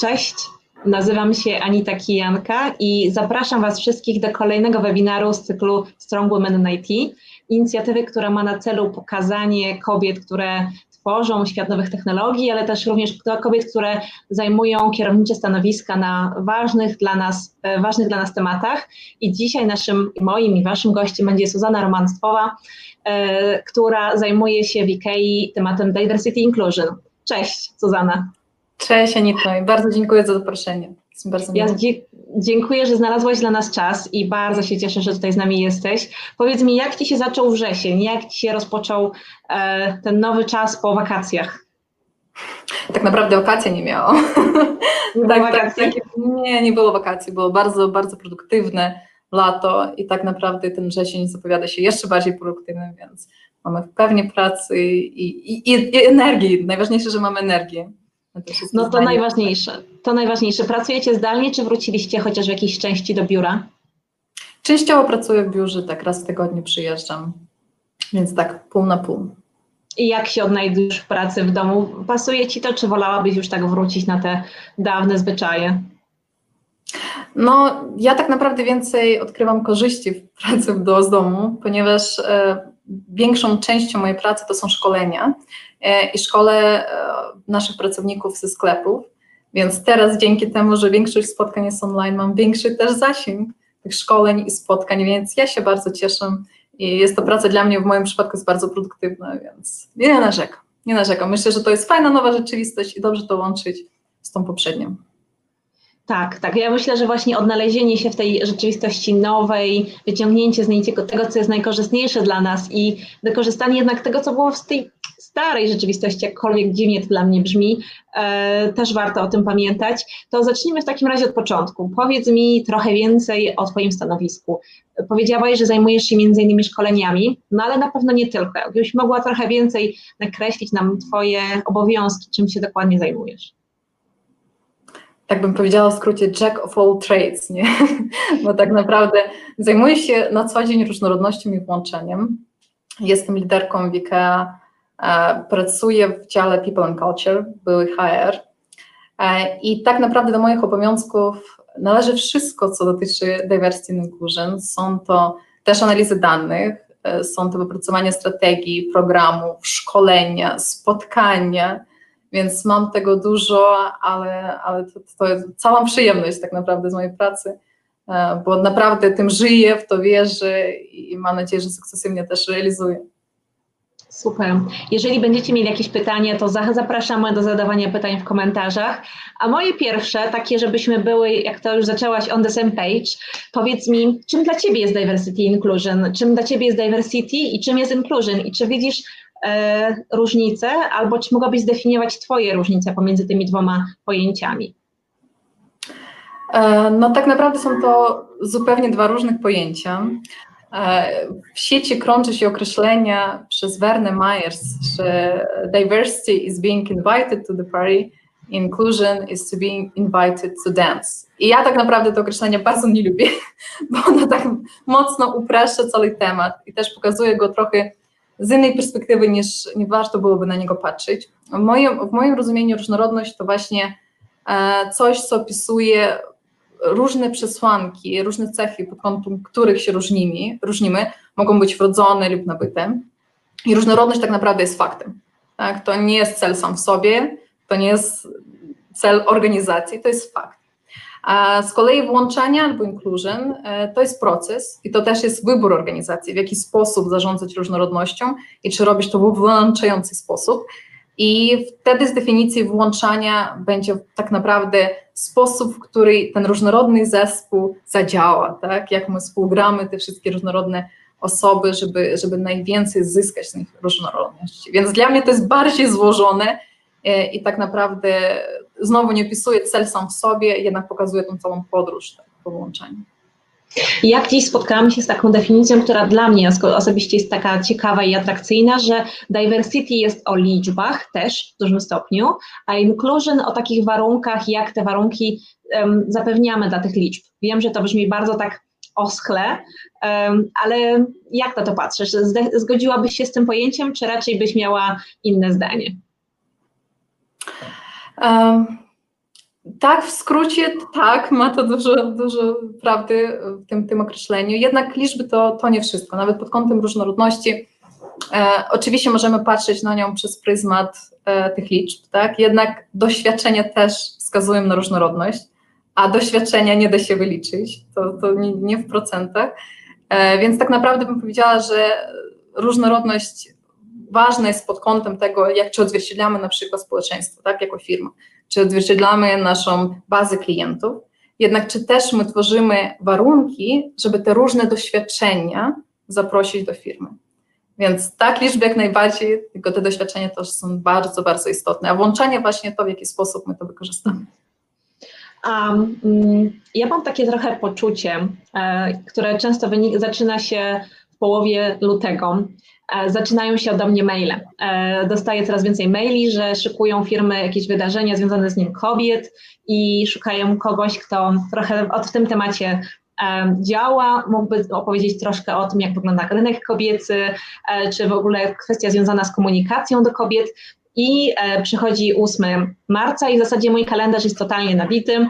Cześć, nazywam się Anita Kijanka i zapraszam Was wszystkich do kolejnego webinaru z cyklu Strong Women in IT, inicjatywy, która ma na celu pokazanie kobiet, które tworzą świat nowych technologii, ale też również kobiet, które zajmują kierownicze stanowiska na ważnych dla nas, e, ważnych dla nas tematach. I dzisiaj naszym, moim i Waszym gościem będzie Suzana Romanstwowa, e, która zajmuje się w IKEA tematem Diversity Inclusion. Cześć, Suzana. Cześć Anito i bardzo dziękuję za zaproszenie. bardzo ja dziękuję, że znalazłaś dla nas czas i bardzo się cieszę, że tutaj z nami jesteś. Powiedz mi, jak Ci się zaczął wrzesień? Jak Ci się rozpoczął e, ten nowy czas po wakacjach? Tak naprawdę wakacji nie miało. Nie tak, tak, tak, nie, nie było wakacji, było bardzo, bardzo produktywne lato i tak naprawdę ten wrzesień zapowiada się jeszcze bardziej produktywny, więc mamy pewnie pracy i, i, i energii. Najważniejsze, że mamy energię. No to najważniejsze. To najważniejsze. Pracujecie zdalnie, czy wróciliście chociaż w jakiejś części do biura? Częściowo pracuję w biurze, tak raz w tygodniu przyjeżdżam, więc tak pół na pół. I jak się odnajdujesz w pracy w domu? Pasuje Ci to, czy wolałabyś już tak wrócić na te dawne zwyczaje? No, ja tak naprawdę więcej odkrywam korzyści w pracy z domu, ponieważ e, większą częścią mojej pracy to są szkolenia e, i szkole e, naszych pracowników ze sklepów, więc teraz dzięki temu, że większość spotkań jest online, mam większy też zasięg tych szkoleń i spotkań, więc ja się bardzo cieszę i jest to praca dla mnie w moim przypadku jest bardzo produktywna, więc nie narzekam, nie narzekam. Myślę, że to jest fajna nowa rzeczywistość i dobrze to łączyć z tą poprzednią. Tak, tak. Ja myślę, że właśnie odnalezienie się w tej rzeczywistości nowej, wyciągnięcie z niej tego, co jest najkorzystniejsze dla nas i wykorzystanie jednak tego, co było w tej starej rzeczywistości, jakkolwiek dziwnie to dla mnie brzmi, e, też warto o tym pamiętać. To zacznijmy w takim razie od początku. Powiedz mi trochę więcej o Twoim stanowisku. Powiedziałaś, że zajmujesz się między innymi szkoleniami, no ale na pewno nie tylko. Jakbyś mogła trochę więcej nakreślić nam Twoje obowiązki, czym się dokładnie zajmujesz tak bym powiedziała w skrócie, jack of all trades, nie? bo tak naprawdę zajmuję się na co dzień różnorodnością i włączeniem. Jestem liderką w IKEA, e, pracuję w dziale People and Culture, były HR e, i tak naprawdę do moich obowiązków należy wszystko, co dotyczy diversity and inclusion. Są to też analizy danych, e, są to wypracowanie strategii, programów, szkolenia, spotkania, więc mam tego dużo, ale, ale to, to jest cała przyjemność tak naprawdę z mojej pracy, e, bo naprawdę tym żyję, w to wierzę i mam nadzieję, że sukcesywnie też realizuję. Super. Jeżeli będziecie mieli jakieś pytania, to zapraszamy do zadawania pytań w komentarzach. A moje pierwsze, takie, żebyśmy były, jak to już zaczęłaś, on the same page, powiedz mi, czym dla Ciebie jest diversity inclusion? Czym dla Ciebie jest diversity i czym jest inclusion? I czy widzisz różnice, albo czy mogłabyś zdefiniować Twoje różnice pomiędzy tymi dwoma pojęciami? E, no tak naprawdę są to zupełnie dwa różne pojęcia. E, w sieci krąży się określenia przez Verne Myers, że diversity is being invited to the party, inclusion is to be invited to dance. I ja tak naprawdę to określenie bardzo nie lubię, bo ono tak mocno upraszcza cały temat i też pokazuje go trochę z innej perspektywy niż nie warto byłoby na niego patrzeć. W moim, w moim rozumieniu różnorodność to właśnie e, coś, co opisuje różne przesłanki, różne cechy, pod kątem których się różnimy, różnimy, mogą być wrodzone lub nabyte. I różnorodność tak naprawdę jest faktem. Tak? To nie jest cel sam w sobie, to nie jest cel organizacji, to jest fakt. A z kolei włączanie albo inclusion e, to jest proces i to też jest wybór organizacji, w jaki sposób zarządzać różnorodnością i czy robić to w włączający sposób. I wtedy z definicji włączania będzie tak naprawdę sposób, w który ten różnorodny zespół zadziała, tak? Jak my współgramy te wszystkie różnorodne osoby, żeby, żeby najwięcej zyskać z nich różnorodności. Więc dla mnie to jest bardziej złożone e, i tak naprawdę znowu nie opisuje cel sam w sobie, jednak pokazuje tą całą podróż tak, połączenia. Jak dziś spotkałam się z taką definicją, która dla mnie osobiście jest taka ciekawa i atrakcyjna, że diversity jest o liczbach też w dużym stopniu, a inclusion o takich warunkach, jak te warunki um, zapewniamy dla tych liczb. Wiem, że to brzmi bardzo tak oschle, um, ale jak na to patrzysz? Zgodziłabyś się z tym pojęciem, czy raczej byś miała inne zdanie? Tak, w skrócie tak, ma to dużo, dużo prawdy w tym, tym określeniu. Jednak liczby to, to nie wszystko. Nawet pod kątem różnorodności e, oczywiście możemy patrzeć na nią przez pryzmat e, tych liczb, tak? Jednak doświadczenia też wskazują na różnorodność, a doświadczenia nie da się wyliczyć, to, to nie, nie w procentach. E, więc tak naprawdę bym powiedziała, że różnorodność ważna jest pod kątem tego, jak czy odzwierciedlamy na przykład społeczeństwo, tak, jako firma, czy odzwierciedlamy naszą bazę klientów, jednak czy też my tworzymy warunki, żeby te różne doświadczenia zaprosić do firmy. Więc tak, liczby jak najbardziej, tylko te doświadczenia też są bardzo, bardzo istotne, a włączanie właśnie to, w jaki sposób my to wykorzystamy. Um, ja mam takie trochę poczucie, e, które często wynik, zaczyna się w połowie lutego. E, zaczynają się ode mnie maile. E, dostaję coraz więcej maili, że szykują firmy jakieś wydarzenia związane z nim kobiet i szukają kogoś, kto trochę w tym temacie e, działa, mógłby opowiedzieć troszkę o tym, jak wygląda rynek kobiecy, czy w ogóle kwestia związana z komunikacją do kobiet. I przychodzi 8 marca i w zasadzie mój kalendarz jest totalnie nabity.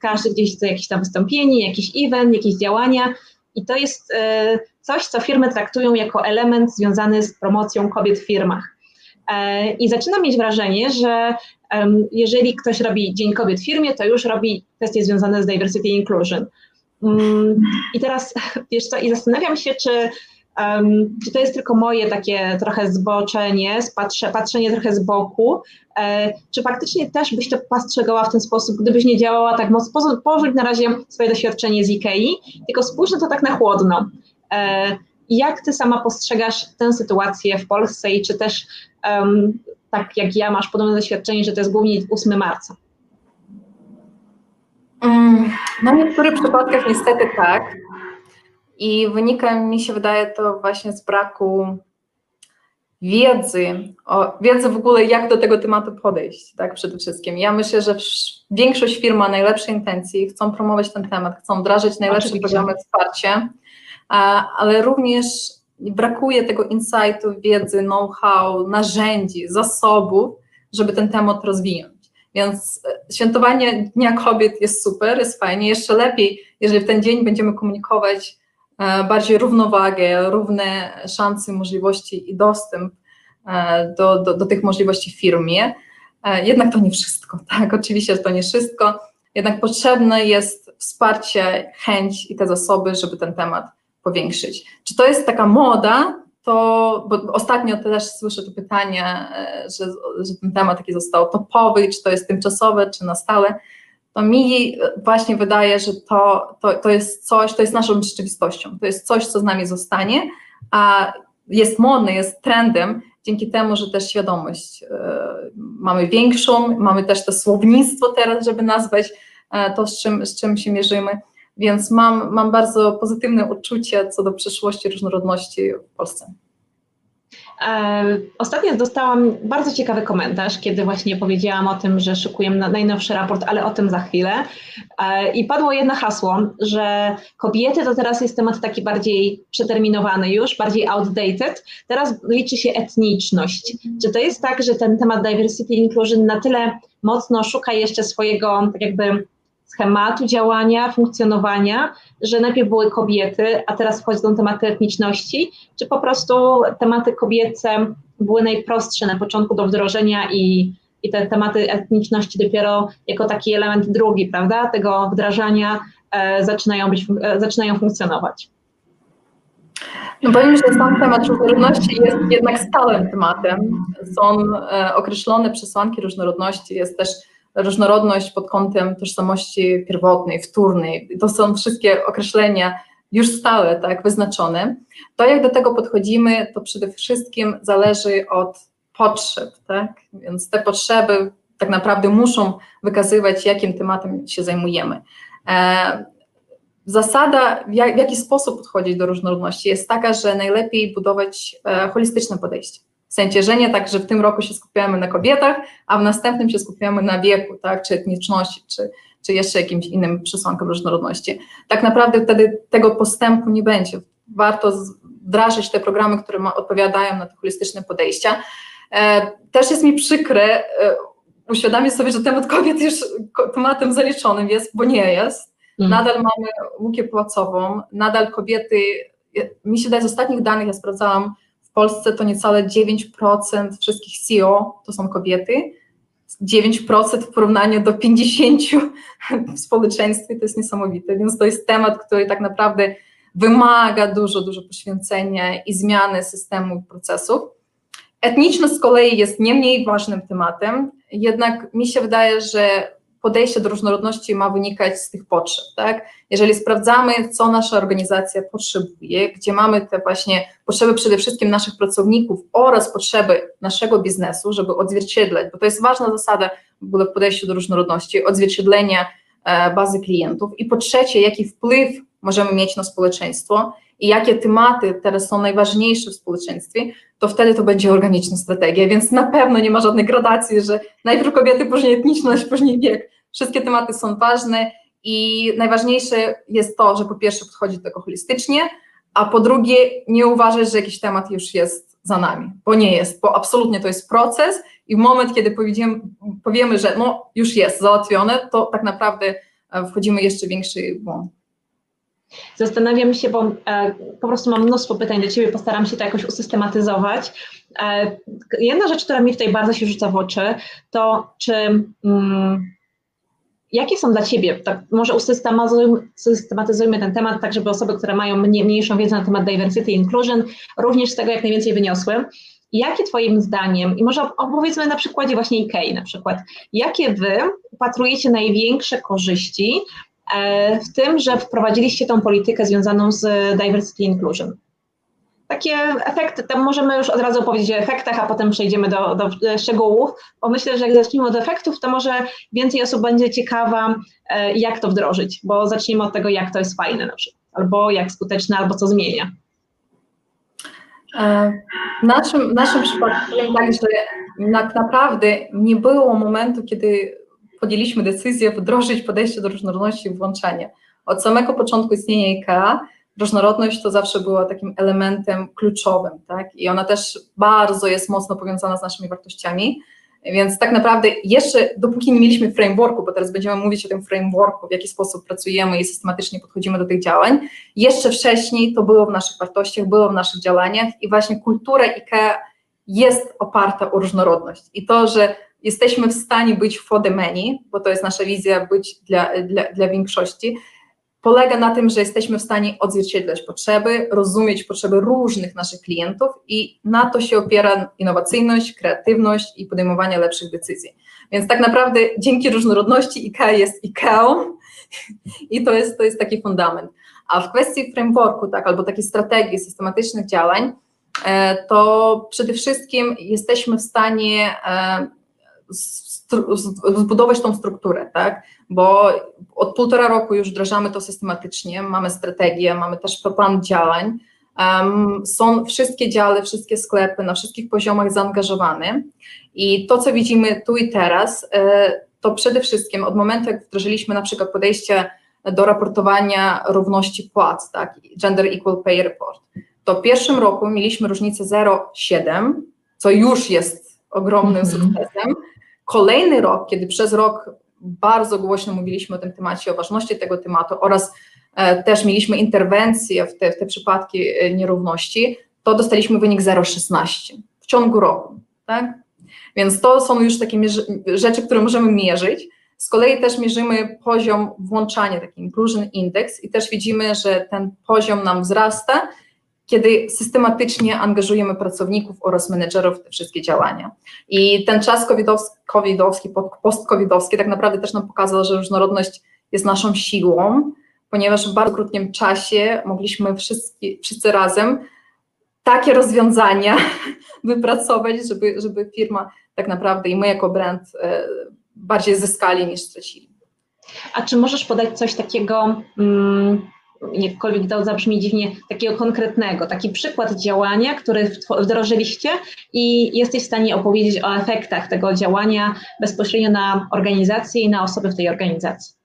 Każdy gdzieś chce jakieś tam wystąpienie, jakiś event, jakieś działania. I to jest coś, co firmy traktują jako element związany z promocją kobiet w firmach. I zaczynam mieć wrażenie, że jeżeli ktoś robi Dzień Kobiet w firmie, to już robi kwestie związane z diversity inclusion. Mm, I teraz, wiesz co, i zastanawiam się, czy czy to jest tylko moje takie trochę zboczenie, patrzę, patrzenie trochę z boku, e, czy faktycznie też byś to postrzegała w ten sposób, gdybyś nie działała tak mocno, położyć na razie swoje doświadczenie z IKEA, tylko spójrz na to tak na chłodno. E, jak ty sama postrzegasz tę sytuację w Polsce i czy też um, tak jak ja masz podobne doświadczenie, że to jest głównie 8 marca? Mm, w niektórych przypadkach niestety tak. I wynika mi się wydaje to właśnie z braku wiedzy, o, wiedzy w ogóle, jak do tego tematu podejść, tak, przede wszystkim. Ja myślę, że większość firm ma najlepsze intencje, chcą promować ten temat, chcą wdrażać najlepsze Oczywiście. programy wsparcia, ale również brakuje tego insightu, wiedzy, know-how, narzędzi, zasobów, żeby ten temat rozwijać. Więc e, świętowanie Dnia Kobiet jest super, jest fajnie. Jeszcze lepiej, jeżeli w ten dzień będziemy komunikować E, bardziej równowagę, równe szanse, możliwości i dostęp e, do, do, do tych możliwości w firmie. Jednak to nie wszystko, tak? Oczywiście to nie wszystko, jednak potrzebne jest wsparcie, chęć i te zasoby, żeby ten temat powiększyć. Czy to jest taka moda, to, bo ostatnio też słyszę to pytanie, że, że ten temat taki został topowy, czy to jest tymczasowe, czy na stale to mi właśnie wydaje, że to, to, to jest coś, to jest naszą rzeczywistością, to jest coś, co z nami zostanie, a jest modne, jest trendem, dzięki temu, że też świadomość y, mamy większą, mamy też to słownictwo teraz, żeby nazwać y, to, z czym, z czym się mierzymy, więc mam, mam bardzo pozytywne uczucie co do przyszłości różnorodności w Polsce. E, ostatnio dostałam bardzo ciekawy komentarz, kiedy właśnie powiedziałam o tym, że szykuję najnowszy raport, ale o tym za chwilę. E, I padło jedno hasło, że kobiety to teraz jest temat taki bardziej przeterminowany już, bardziej outdated. Teraz liczy się etniczność. Czy to jest tak, że ten temat diversity inclusion na tyle mocno szuka jeszcze swojego tak jakby schematu działania, funkcjonowania, że najpierw były kobiety, a teraz wchodzą tematy etniczności, czy po prostu tematy kobiece były najprostsze na początku do wdrożenia i, i te tematy etniczności dopiero jako taki element drugi, prawda, tego wdrażania e, zaczynają, być, e, zaczynają funkcjonować. No powiem, że sam temat różnorodności jest jednak stałym tematem. Są e, określone przesłanki różnorodności, jest też różnorodność pod kątem tożsamości pierwotnej, wtórnej. To są wszystkie określenia już stałe, tak, wyznaczone. To, jak do tego podchodzimy, to przede wszystkim zależy od potrzeb, tak? Więc te potrzeby tak naprawdę muszą wykazywać, jakim tematem się zajmujemy. E, zasada, w, jak, w jaki sposób podchodzić do różnorodności, jest taka, że najlepiej budować e, holistyczne podejście. W sensie, że nie tak, że w tym roku się skupiamy na kobietach, a w następnym się skupiamy na wieku, tak, czy etniczności, czy, czy jeszcze jakimś innym przesłankom różnorodności. Tak naprawdę wtedy tego postępu nie będzie. Warto wdrażać te programy, które ma, odpowiadają na te holistyczne podejścia. E, też jest mi przykre, e, sobie, że temat kobiet już tematem zaliczonym jest, bo nie jest. Mm. Nadal mamy lukę płacową, nadal kobiety, mi się wydaje z ostatnich danych, ja sprawdzałam, Polsce to niecałe 9% wszystkich CEO to są kobiety, 9% w porównaniu do 50% w społeczeństwie, to jest niesamowite, więc to jest temat, który tak naprawdę wymaga dużo, dużo poświęcenia i zmiany systemu procesów. Etniczność z kolei jest nie mniej ważnym tematem, jednak mi się wydaje, że podejście do różnorodności ma wynikać z tych potrzeb, tak? Jeżeli sprawdzamy, co nasza organizacja potrzebuje, gdzie mamy te właśnie potrzeby przede wszystkim naszych pracowników oraz potrzeby naszego biznesu, żeby odzwierciedlać, bo to jest ważna zasada w ogóle w podejściu do różnorodności, odzwierciedlenia e, bazy klientów i po trzecie, jaki wpływ możemy mieć na społeczeństwo i jakie tematy teraz są najważniejsze w społeczeństwie, to wtedy to będzie organiczna strategia, więc na pewno nie ma żadnej gradacji, że najpierw kobiety, później etniczność, później wiek. Wszystkie tematy są ważne i najważniejsze jest to, że po pierwsze podchodzi do tego holistycznie, a po drugie nie uważać, że jakiś temat już jest za nami, bo nie jest, bo absolutnie to jest proces i w moment, kiedy powiemy, powiemy że no już jest załatwione, to tak naprawdę e, wchodzimy jeszcze większy błąd. Zastanawiam się, bo e, po prostu mam mnóstwo pytań do Ciebie, postaram się to jakoś usystematyzować. E, jedna rzecz, która mi tutaj bardzo się rzuca w oczy, to czy mm, jakie są dla Ciebie, tak może usystematyzujmy, ten temat, tak żeby osoby, które mają mniejszą wiedzę na temat diversity inclusion, również z tego jak najwięcej wyniosły. Jakie Twoim zdaniem, i może opowiedzmy na przykładzie właśnie IKEA na przykład, jakie Wy upatrujecie największe korzyści w tym, że wprowadziliście tą politykę związaną z diversity inclusion. Takie efekty, tam możemy już od razu powiedzieć o efektach, a potem przejdziemy do, do szczegółów, bo myślę, że jak zaczniemy od efektów, to może więcej osób będzie ciekawa, e, jak to wdrożyć, bo zaczniemy od tego, jak to jest fajne na przykład, albo jak skuteczne, albo co zmienia. E, w naszym, w naszym przypadku tak, że tak naprawdę nie było momentu, kiedy podjęliśmy decyzję wdrożyć podejście do różnorodności i włączenia. Od samego początku istnienia IKEA różnorodność to zawsze była takim elementem kluczowym, tak? I ona też bardzo jest mocno powiązana z naszymi wartościami. Więc tak naprawdę jeszcze, dopóki nie mieliśmy frameworku, bo teraz będziemy mówić o tym frameworku, w jaki sposób pracujemy i systematycznie podchodzimy do tych działań, jeszcze wcześniej to było w naszych wartościach, było w naszych działaniach i właśnie kultura IKEA jest oparta o różnorodność. I to, że jesteśmy w stanie być for the many, bo to jest nasza wizja być dla, dla, dla większości, polega na tym, że jesteśmy w stanie odzwierciedlać potrzeby, rozumieć potrzeby różnych naszych klientów i na to się opiera innowacyjność, kreatywność i podejmowanie lepszych decyzji. Więc tak naprawdę dzięki różnorodności IKEA jest IKEA i to jest, to jest taki fundament. A w kwestii frameworku, tak, albo takiej strategii systematycznych działań, e, to przede wszystkim jesteśmy w stanie e, zbudować tą strukturę, tak? Bo od półtora roku już wdrażamy to systematycznie, mamy strategię, mamy też plan działań. Um, są wszystkie działy, wszystkie sklepy na wszystkich poziomach zaangażowane i to, co widzimy tu i teraz, e, to przede wszystkim od momentu, jak wdrożyliśmy na przykład podejście do raportowania równości płac, tak, Gender Equal Pay Report, to w pierwszym roku mieliśmy różnicę 0,7, co już jest ogromnym mm -hmm. sukcesem, Kolejny rok, kiedy przez rok bardzo głośno mówiliśmy o tym temacie, o ważności tego tematu oraz e, też mieliśmy interwencje w te, w te przypadki e, nierówności, to dostaliśmy wynik 0,16 w ciągu roku. Tak? Więc to są już takie rzeczy, które możemy mierzyć. Z kolei też mierzymy poziom włączania, taki Inclusion Index i też widzimy, że ten poziom nam wzrasta kiedy systematycznie angażujemy pracowników oraz menedżerów w te wszystkie działania. I ten czas covidowski, covidowski post-covidowski tak naprawdę też nam pokazał, że różnorodność jest naszą siłą, ponieważ w bardzo krótkim czasie mogliśmy wszyscy, wszyscy razem takie rozwiązania wypracować, żeby, żeby firma tak naprawdę i my jako brand e, bardziej zyskali niż stracili. A czy możesz podać coś takiego, mm, jakkolwiek to zabrzmi dziwnie, takiego konkretnego, taki przykład działania, który wdrożyliście i jesteś w stanie opowiedzieć o efektach tego działania bezpośrednio na organizację i na osoby w tej organizacji.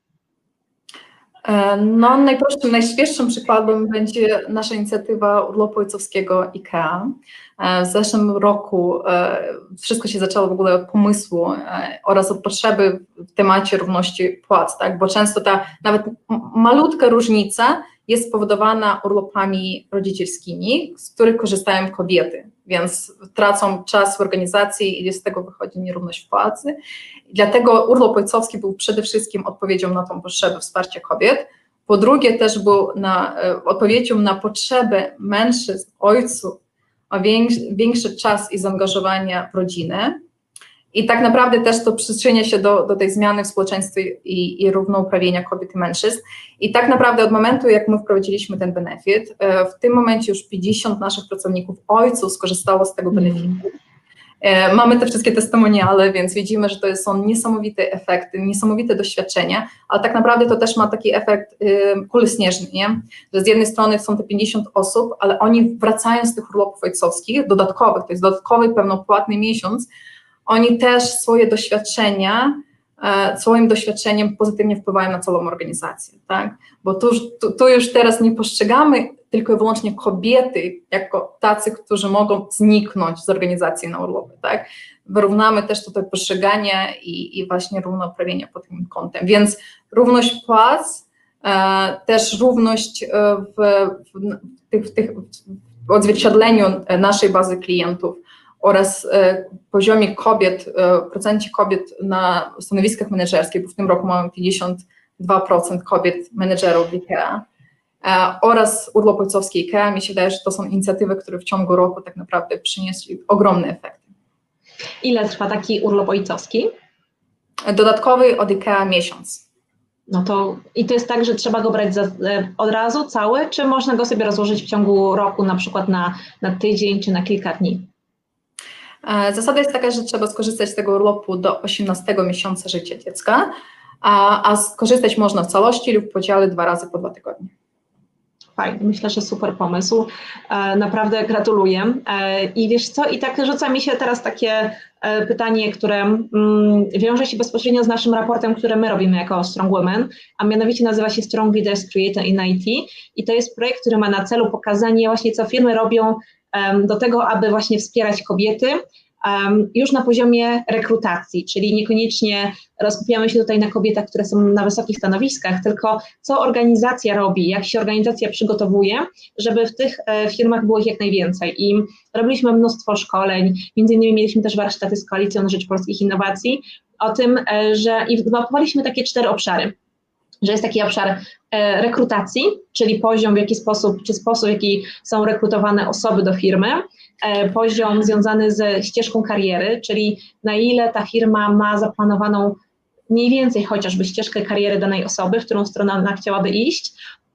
E, no, najprostszym, najświeższym przykładem będzie nasza inicjatywa urlopu ojcowskiego IKEA. E, w zeszłym roku e, wszystko się zaczęło w ogóle od pomysłu oraz od potrzeby w temacie równości płac, tak? bo często ta nawet malutka różnica jest spowodowana urlopami rodzicielskimi, z których korzystają kobiety, więc tracą czas w organizacji i z tego wychodzi nierówność płacy. Dlatego urlop ojcowski był przede wszystkim odpowiedzią na tą potrzebę wsparcia kobiet. Po drugie też był na, e, odpowiedzią na potrzebę mężczyzn, ojców o większy, większy czas i zaangażowania w rodzinę. I tak naprawdę też to przyczynia się do, do tej zmiany w społeczeństwie i, i równouprawnienia kobiet i mężczyzn. I tak naprawdę od momentu, jak my wprowadziliśmy ten benefit, e, w tym momencie już 50 naszych pracowników, ojców skorzystało z tego benefitu. E, mamy te wszystkie testimoniale, więc widzimy, że to są niesamowite efekty, niesamowite doświadczenia, ale tak naprawdę to też ma taki efekt kuli śnieżnej, nie? że z jednej strony są te 50 osób, ale oni wracają z tych urlopów ojcowskich, dodatkowych, to jest dodatkowy pełnopłatny miesiąc, oni też swoje doświadczenia, e, swoim doświadczeniem pozytywnie wpływają na całą organizację, tak? Bo tu, tu, tu, już teraz nie postrzegamy tylko i wyłącznie kobiety jako tacy, którzy mogą zniknąć z organizacji na urlopy, tak? Wyrównamy też tutaj postrzeganie i, i właśnie równouprawnienie pod tym kątem, więc równość płac, e, też równość e, w, w, w, w, tych, w odzwierciedleniu naszej bazy klientów, oraz e, poziomie kobiet, e, procencie kobiet na stanowiskach menedżerskich, bo w tym roku mamy 52% kobiet menedżerów w IKEA oraz urlop ojcowski IKEA. Mi się wydaje, że to są inicjatywy, które w ciągu roku tak naprawdę przyniosły ogromne efekty. Ile trwa taki urlop ojcowski? Dodatkowy od IKEA miesiąc. No to i to jest tak, że trzeba go brać za, od razu cały, czy można go sobie rozłożyć w ciągu roku, na przykład na, na tydzień czy na kilka dni? E, zasada jest taka, że trzeba skorzystać z tego urlopu do 18 miesiąca życia dziecka, a, a skorzystać można w całości lub w podziale dwa razy po dwa tygodnie. Fajnie, myślę, że super pomysł. E, naprawdę gratuluję. E, I wiesz co, i tak rzuca mi się teraz takie pytanie, które mm, wiąże się bezpośrednio z naszym raportem, który my robimy jako Strong Women, a mianowicie nazywa się Strong Leaders Creator in IT i to jest projekt, który ma na celu pokazanie właśnie, co firmy robią do tego, aby właśnie wspierać kobiety już na poziomie rekrutacji, czyli niekoniecznie rozkupiamy się tutaj na kobietach, które są na wysokich stanowiskach, tylko co organizacja robi, jak się organizacja przygotowuje, żeby w tych e, firmach było ich jak najwięcej. I robiliśmy mnóstwo szkoleń, między innymi mieliśmy też warsztaty z Koalicją na Rzecz Polskich Innowacji o tym, e, że i wyblokowaliśmy takie cztery obszary że jest taki obszar e, rekrutacji, czyli poziom, w jaki sposób, czy sposób, w jaki są rekrutowane osoby do firmy, poziom związany ze ścieżką kariery, czyli na ile ta firma ma zaplanowaną mniej więcej chociażby ścieżkę kariery danej osoby, w którą stronę ona chciałaby iść,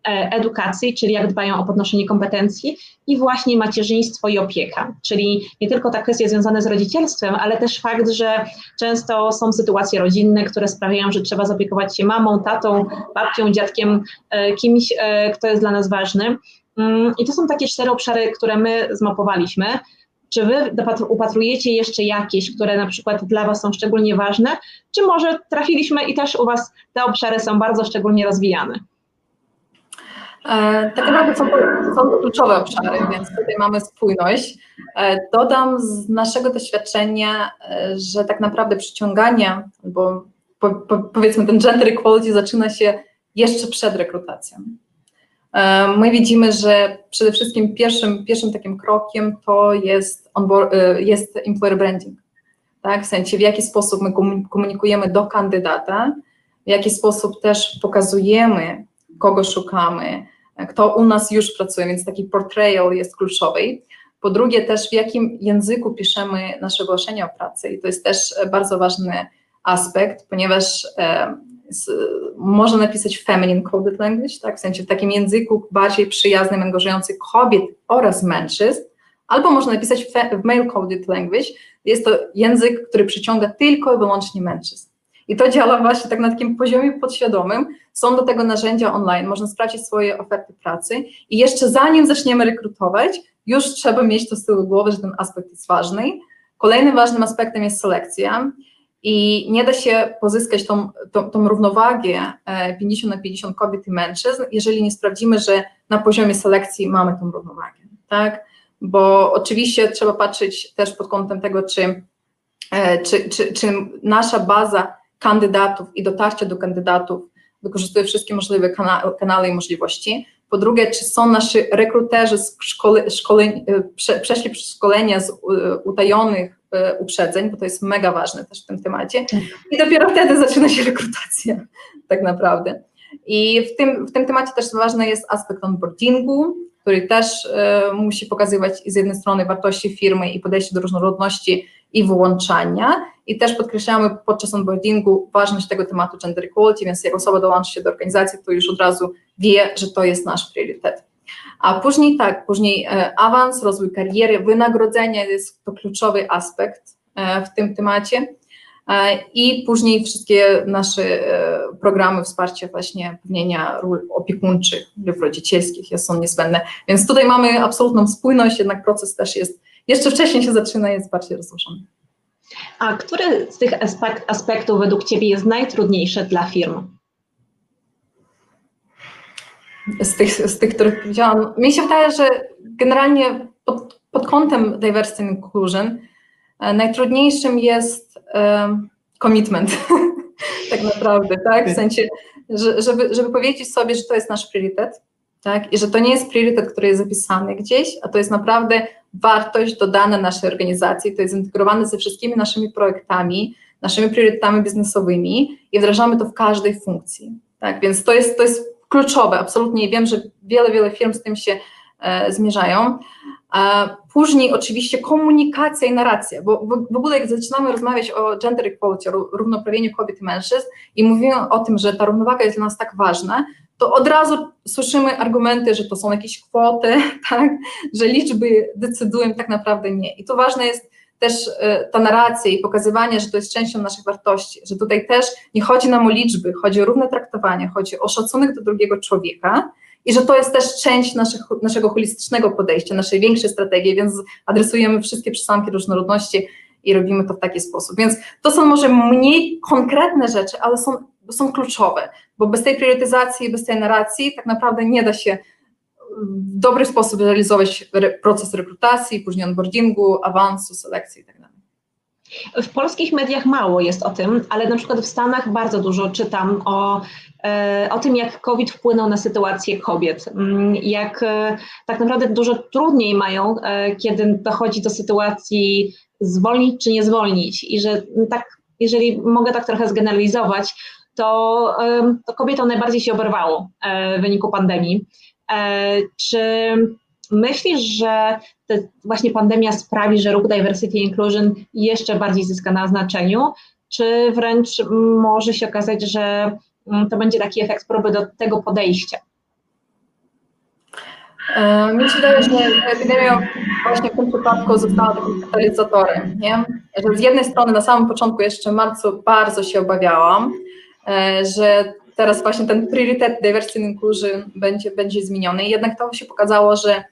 E, edukacji, czyli jak dbają o podnoszenie kompetencji i właśnie macierzyństwo i opieka, czyli nie tylko ta kwestia związana z rodzicielstwem, ale też fakt, że często są sytuacje rodzinne, które sprawiają, że trzeba zaopiekować się mamą, tatą, babcią, dziadkiem, e, kimś, e, kto jest dla nas ważny. Mm, I to są takie cztery obszary, które my zmapowaliśmy. Czy wy upatrujecie jeszcze jakieś, które na przykład dla Was są szczególnie ważne, czy może trafiliśmy i też u Was te obszary są bardzo szczególnie rozwijane? E, tak naprawdę są to, są to kluczowe obszary, więc tutaj mamy spójność. E, dodam z naszego doświadczenia, e, że tak naprawdę przyciąganie, bo po, po, powiedzmy ten gender equality zaczyna się jeszcze przed rekrutacją. My widzimy, że przede wszystkim pierwszym, pierwszym takim krokiem to jest, onboard, jest employer branding. Tak? W sensie, w jaki sposób my komunikujemy do kandydata, w jaki sposób też pokazujemy, kogo szukamy, kto u nas już pracuje, więc taki portrayal jest kluczowy. Po drugie też w jakim języku piszemy nasze ogłoszenia o pracy i to jest też bardzo ważny aspekt, ponieważ e, z, można napisać feminine coded language, tak, w sensie w takim języku bardziej przyjaznym, angażujący kobiet oraz mężczyzn, albo można napisać w male coded language, jest to język, który przyciąga tylko i wyłącznie mężczyzn. I to działa właśnie tak na takim poziomie podświadomym. Są do tego narzędzia online, można sprawdzić swoje oferty pracy i jeszcze zanim zaczniemy rekrutować, już trzeba mieć to z tyłu głowy, że ten aspekt jest ważny. Kolejnym ważnym aspektem jest selekcja i nie da się pozyskać tą, tą, tą równowagę 50 na 50 kobiet i mężczyzn, jeżeli nie sprawdzimy, że na poziomie selekcji mamy tą równowagę, tak? Bo oczywiście trzeba patrzeć też pod kątem tego, czy, czy, czy, czy nasza baza kandydatów i dotarcia do kandydatów wykorzystuje wszystkie możliwe kana kanały i możliwości. Po drugie, czy są nasi rekruterzy z szkole, szkole, prze, przeszli przez szkolenia z utajonych uprzedzeń, bo to jest mega ważne też w tym temacie. I dopiero wtedy zaczyna się rekrutacja, tak naprawdę. I w tym, w tym temacie też ważny jest aspekt onboardingu, który też e, musi pokazywać z jednej strony wartości firmy i podejście do różnorodności i wyłączania. I też podkreślamy podczas onboardingu ważność tego tematu gender equality, więc jak osoba dołączy się do organizacji, to już od razu wie, że to jest nasz priorytet. A później tak, później e, awans, rozwój kariery, wynagrodzenie jest to kluczowy aspekt e, w tym temacie. E, I później wszystkie nasze programy wsparcia właśnie pełnienia ról opiekuńczych lub rodzicielskich są niezbędne. Więc tutaj mamy absolutną spójność, jednak proces też jest, jeszcze wcześniej się zaczyna, jest bardziej rozłożony. A który z tych aspektów według Ciebie jest najtrudniejszy dla firm? z tych, z tych, których powiedziałam. Mi się wydaje, że generalnie pod, pod kątem diversity and inclusion e, najtrudniejszym jest e, commitment, tak naprawdę, tak? W sensie, że, żeby, żeby powiedzieć sobie, że to jest nasz priorytet, tak? I że to nie jest priorytet, który jest zapisany gdzieś, a to jest naprawdę wartość dodana naszej organizacji, to jest zintegrowane ze wszystkimi naszymi projektami, naszymi priorytetami biznesowymi i wdrażamy to w każdej funkcji, tak? Więc to jest, to jest kluczowe, absolutnie. Wiem, że wiele, wiele firm z tym się e, zmierzają. Później oczywiście komunikacja i narracja, bo w, ogóle jak zaczynamy rozmawiać o gender equality, o równoprawieniu kobiet i mężczyzn i mówimy o tym, że ta równowaga jest dla nas tak ważna, to od razu słyszymy argumenty, że to są jakieś kwoty, tak, że liczby decydują, tak naprawdę nie. I to ważne jest też e, ta narracja i pokazywanie, że to jest częścią naszych wartości, że tutaj też nie chodzi nam o liczby, chodzi o równe traktowanie, chodzi o szacunek do drugiego człowieka i że to jest też część naszych, naszego holistycznego podejścia, naszej większej strategii, więc adresujemy wszystkie przesłanki różnorodności i robimy to w taki sposób. Więc to są może mniej konkretne rzeczy, ale są, są kluczowe, bo bez tej priorytetyzacji, bez tej narracji tak naprawdę nie da się w dobry sposób realizować proces rekrutacji, później onboardingu, awansu, selekcji itd. W polskich mediach mało jest o tym, ale na przykład w Stanach bardzo dużo czytam o, e, o tym, jak COVID wpłynął na sytuację kobiet. Mm, jak e, tak naprawdę dużo trudniej mają, e, kiedy dochodzi do sytuacji zwolnić czy nie zwolnić. I że tak, jeżeli mogę tak trochę zgeneralizować, to, to kobietom najbardziej się oberwało w wyniku pandemii. Czy myślisz, że właśnie pandemia sprawi, że ruch Diversity Inclusion jeszcze bardziej zyska na znaczeniu, czy wręcz może się okazać, że mm, to będzie taki efekt próby do tego podejścia? E, mi się wydaje, że epidemia właśnie w tym przypadku została takim katalizatorem, nie? Że z jednej strony na samym początku jeszcze w marcu bardzo się obawiałam, e, że teraz właśnie ten priorytet diversity and inclusion będzie, będzie zmieniony. Jednak to się pokazało, że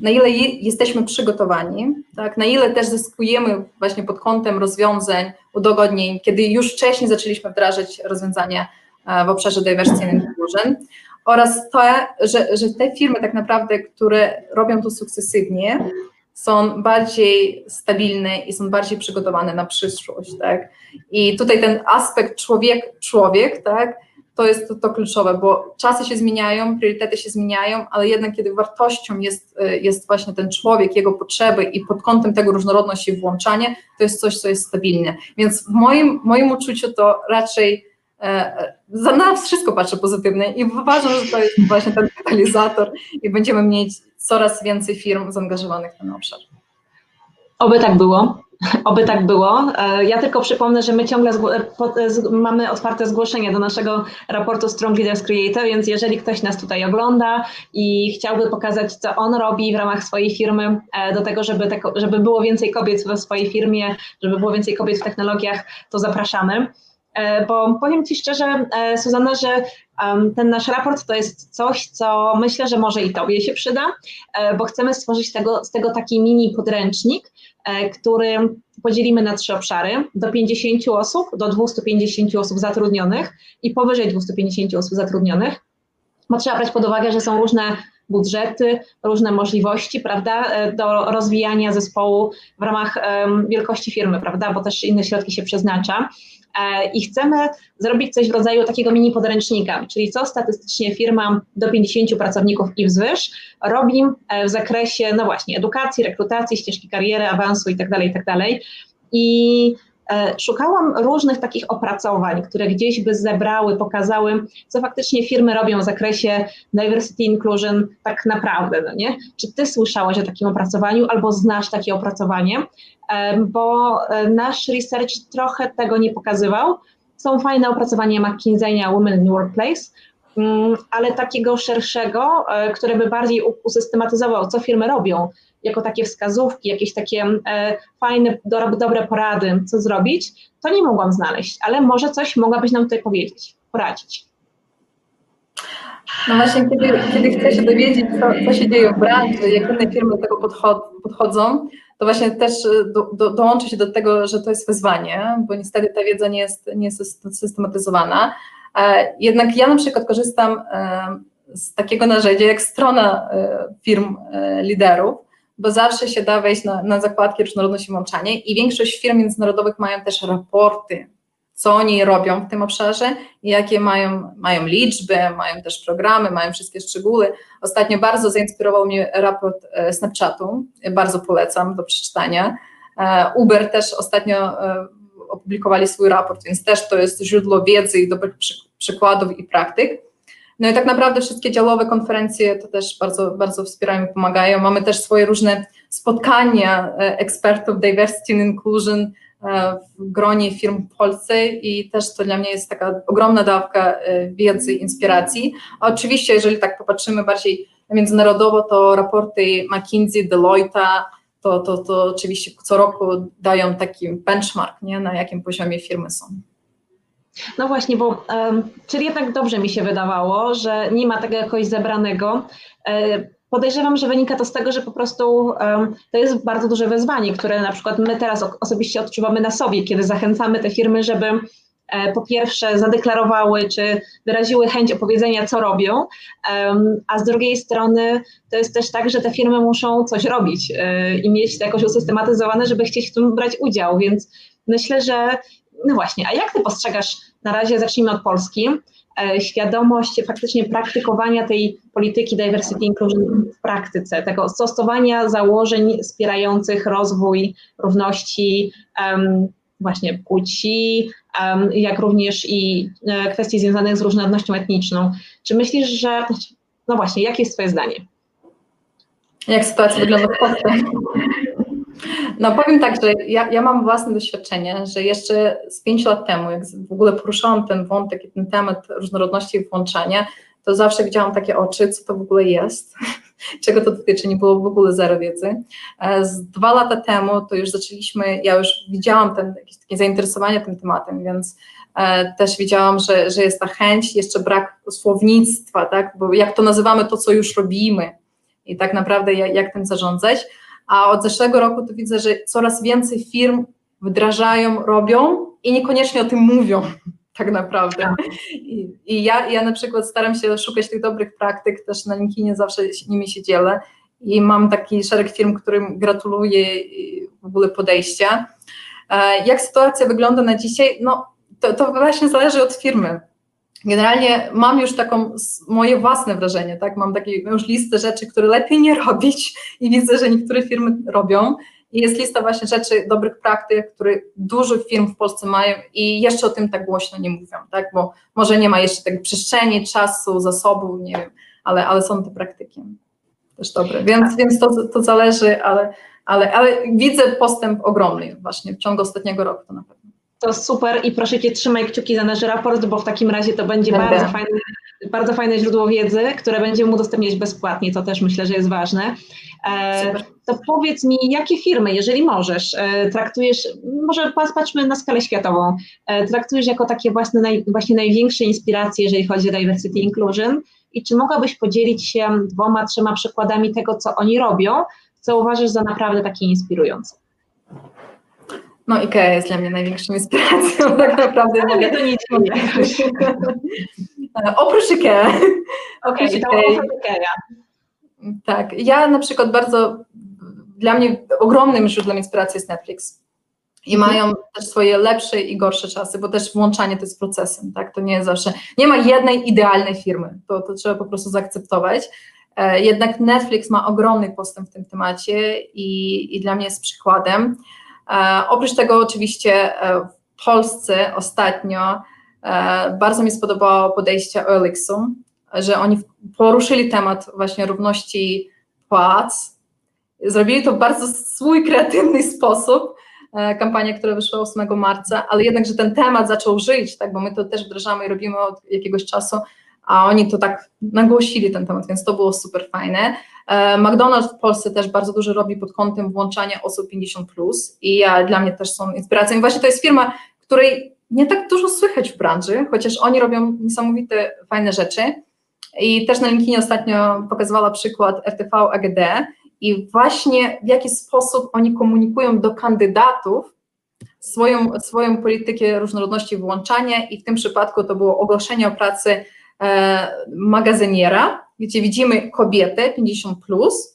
na ile jesteśmy przygotowani, tak, na ile też zyskujemy właśnie pod kątem rozwiązań, udogodnień, kiedy już wcześniej zaczęliśmy wdrażać rozwiązania e, w obszarze diversity and inclusion oraz to, że, że te firmy tak naprawdę, które robią to sukcesywnie, są bardziej stabilne i są bardziej przygotowane na przyszłość, tak? I tutaj ten aspekt człowiek, człowiek, tak, to jest to, to, kluczowe, bo czasy się zmieniają, priorytety się zmieniają, ale jednak kiedy wartością jest, y, jest właśnie ten człowiek, jego potrzeby i pod kątem tego różnorodność i włączanie, to jest coś, co jest stabilne. Więc w moim, moim uczuciu to raczej e, nas wszystko patrzę pozytywnie i uważam, że to jest właśnie ten katalizator i będziemy mieć coraz więcej firm zaangażowanych w ten obszar. Oby tak było. Oby tak było. E, ja tylko przypomnę, że my ciągle mamy otwarte zgłoszenia do naszego raportu Strong Leaders Creator, więc jeżeli ktoś nas tutaj ogląda i chciałby pokazać, co on robi w ramach swojej firmy, e, do tego, żeby, te, żeby było więcej kobiet w swojej firmie, żeby było więcej kobiet w technologiach, to zapraszamy. E, bo powiem Ci szczerze, Suzanna, że ten nasz raport to jest coś, co myślę, że może i Tobie się przyda, bo chcemy stworzyć tego, z tego taki mini podręcznik, który podzielimy na trzy obszary, do 50 osób, do 250 osób zatrudnionych i powyżej 250 osób zatrudnionych, bo trzeba brać pod uwagę, że są różne budżety, różne możliwości, prawda, do rozwijania zespołu w ramach wielkości firmy, prawda, bo też inne środki się przeznacza. E, I chcemy zrobić coś w rodzaju takiego mini podręcznika, czyli co statystycznie firma do 50 pracowników i wzwyż robi e, w zakresie, no właśnie, edukacji, rekrutacji, ścieżki kariery, awansu itd., tak itd. Tak I E, szukałam różnych takich opracowań, które gdzieś by zebrały, pokazały, co faktycznie firmy robią w zakresie diversity inclusion tak naprawdę, no nie? Czy ty słyszałaś o takim opracowaniu albo znasz takie opracowanie? E, bo e, nasz research trochę tego nie pokazywał. Są fajne opracowania McKinsey'a Women in Workplace, mm, ale takiego szerszego, które by bardziej usystematyzował, co firmy robią jako takie wskazówki, jakieś takie e, fajne, do, dobre porady, co zrobić, to nie mogłam znaleźć, ale może coś mogłabyś nam tutaj powiedzieć, poradzić. No właśnie, kiedy, kiedy chcę się dowiedzieć, co, co się dzieje w branży, jak inne firmy do tego podchodzą, to właśnie też e, do, do, się do tego, że to jest wyzwanie, bo niestety ta wiedza nie jest, nie jest systematyzowana. E, jednak ja na przykład korzystam z takiego narzędzia jak strona firm liderów, bo zawsze się da wejść na, na zakładki różnorodność i włączanie i większość firm międzynarodowych mają też raporty, co oni robią w tym obszarze jakie mają, mają liczby, mają też programy, mają wszystkie szczegóły. Ostatnio bardzo zainspirował mnie raport e, Snapchatu, bardzo polecam do przeczytania. E, Uber też ostatnio e, opublikowali swój raport, więc też to jest źródło wiedzy i dobrych przykładów i praktyk. No i tak naprawdę wszystkie działowe konferencje to też bardzo, bardzo wspierają i pomagają. Mamy też swoje różne spotkania e, ekspertów diversity and inclusion e, w gronie firm w Polsce i też to dla mnie jest taka ogromna dawka e, wiedzy i inspiracji. A oczywiście, jeżeli tak popatrzymy bardziej międzynarodowo, to raporty McKinsey, Deloitte'a, to, to, to oczywiście co roku dają taki benchmark, nie, na jakim poziomie firmy są. No właśnie, bo czyli jednak dobrze mi się wydawało, że nie ma tego jakoś zebranego. E, podejrzewam, że wynika to z tego, że po prostu to jest bardzo duże wyzwanie, które na przykład my teraz osobiście odczuwamy na sobie, kiedy zachęcamy te firmy, żeby e, po pierwsze zadeklarowały czy wyraziły chęć opowiedzenia, co robią, a z drugiej strony to jest też tak, że te firmy muszą coś robić e, i mieć to jakoś usystematyzowane, żeby chcieć w tym brać udział, więc myślę, że no właśnie, a jak ty postrzegasz, na razie zacznijmy od Polski, e, świadomość faktycznie praktykowania tej polityki diversity inclusion w praktyce, tego stosowania założeń wspierających rozwój równości um, właśnie płci, um, jak również i e, kwestii związanych z różnorodnością etniczną. Czy myślisz, że, no właśnie, jakie jest twoje zdanie? Jak sytuacja wygląda w Polsce? No powiem tak, że ja, ja mam własne doświadczenie, że jeszcze z pięciu lat temu, jak w ogóle poruszałam ten wątek i ten temat różnorodności i włączania, to zawsze widziałam takie oczy, co to w ogóle jest, czego to dotyczy, nie było w ogóle zero wiedzy. E, z dwa lata temu to już zaczęliśmy, ja już widziałam ten, jakieś takie zainteresowanie tym tematem, więc e, też widziałam, że, że jest ta chęć, jeszcze brak słownictwa, tak, bo jak to nazywamy to, co już robimy? I tak naprawdę jak, jak tym zarządzać, a od zeszłego roku to widzę, że coraz więcej firm wdrażają, robią i niekoniecznie o tym mówią tak naprawdę. Tak. I, I, ja, ja na przykład staram się szukać tych dobrych praktyk, też na LinkedInie zawsze nimi się dzielę i mam taki szereg firm, którym gratuluję w ogóle podejścia. E, jak sytuacja wygląda na dzisiaj? No, to, to właśnie zależy od firmy. Generalnie mam już taką moje własne wrażenie, tak? Mam taką już listę rzeczy, które lepiej nie robić i widzę, że niektóre firmy robią. I jest lista właśnie rzeczy, dobrych praktyk, które dużo firm w Polsce mają i jeszcze o tym tak głośno nie mówią, tak? Bo może nie ma jeszcze tak przestrzeni, czasu, zasobów, nie wiem, ale, ale są te praktyki też dobre. Więc, tak. więc to, to zależy, ale, ale, ale widzę postęp ogromny właśnie w ciągu ostatniego roku to na pewno. To super i proszę Cię trzymaj kciuki za nasz raport, bo w takim razie to będzie bardzo fajne, bardzo fajne źródło wiedzy, które będziemy udostępniać bezpłatnie, to też myślę, że jest ważne. E, to powiedz mi, jakie firmy, jeżeli możesz, e, traktujesz, może patrzmy na skalę światową, e, traktujesz jako takie własne, naj, właśnie największe inspiracje, jeżeli chodzi o diversity inclusion? I czy mogłabyś podzielić się dwoma, trzema przykładami tego, co oni robią, co uważasz za naprawdę takie inspirujące? No IKEA jest dla mnie największą inspiracją, tak naprawdę mogę. To nic Oprócz IKEA. Oprócz okay, IKEA. Tak, ja na przykład bardzo, dla mnie ogromnym źródłem inspiracji jest Netflix. I mhm. mają też swoje lepsze i gorsze czasy, bo też włączanie to jest procesem, tak? To nie jest zawsze, nie ma jednej idealnej firmy, to, to trzeba po prostu zaakceptować. E, jednak Netflix ma ogromny postęp w tym temacie i, i dla mnie jest przykładem. E, oprócz tego oczywiście e, w Polsce ostatnio bardzo mi spodobało podejście Elixu, że oni poruszyli temat właśnie równości płac. Zrobili to w bardzo swój kreatywny sposób, kampania, która wyszła 8 marca, ale jednak, że ten temat zaczął żyć, tak, bo my to też wdrażamy i robimy od jakiegoś czasu, a oni to tak nagłosili ten temat, więc to było super fajne. E, McDonald's w Polsce też bardzo dużo robi pod kątem włączania osób 50+, plus i ja, dla mnie też są inspiracją. I właśnie to jest firma, której nie tak dużo słychać w branży, chociaż oni robią niesamowite, fajne rzeczy. I też na LinkedInie ostatnio pokazywała przykład RTV AGD i właśnie w jaki sposób oni komunikują do kandydatów swoją, swoją politykę różnorodności włączania i w tym przypadku to było ogłoszenie o pracy E, magazyniera, gdzie widzimy kobietę 50 plus.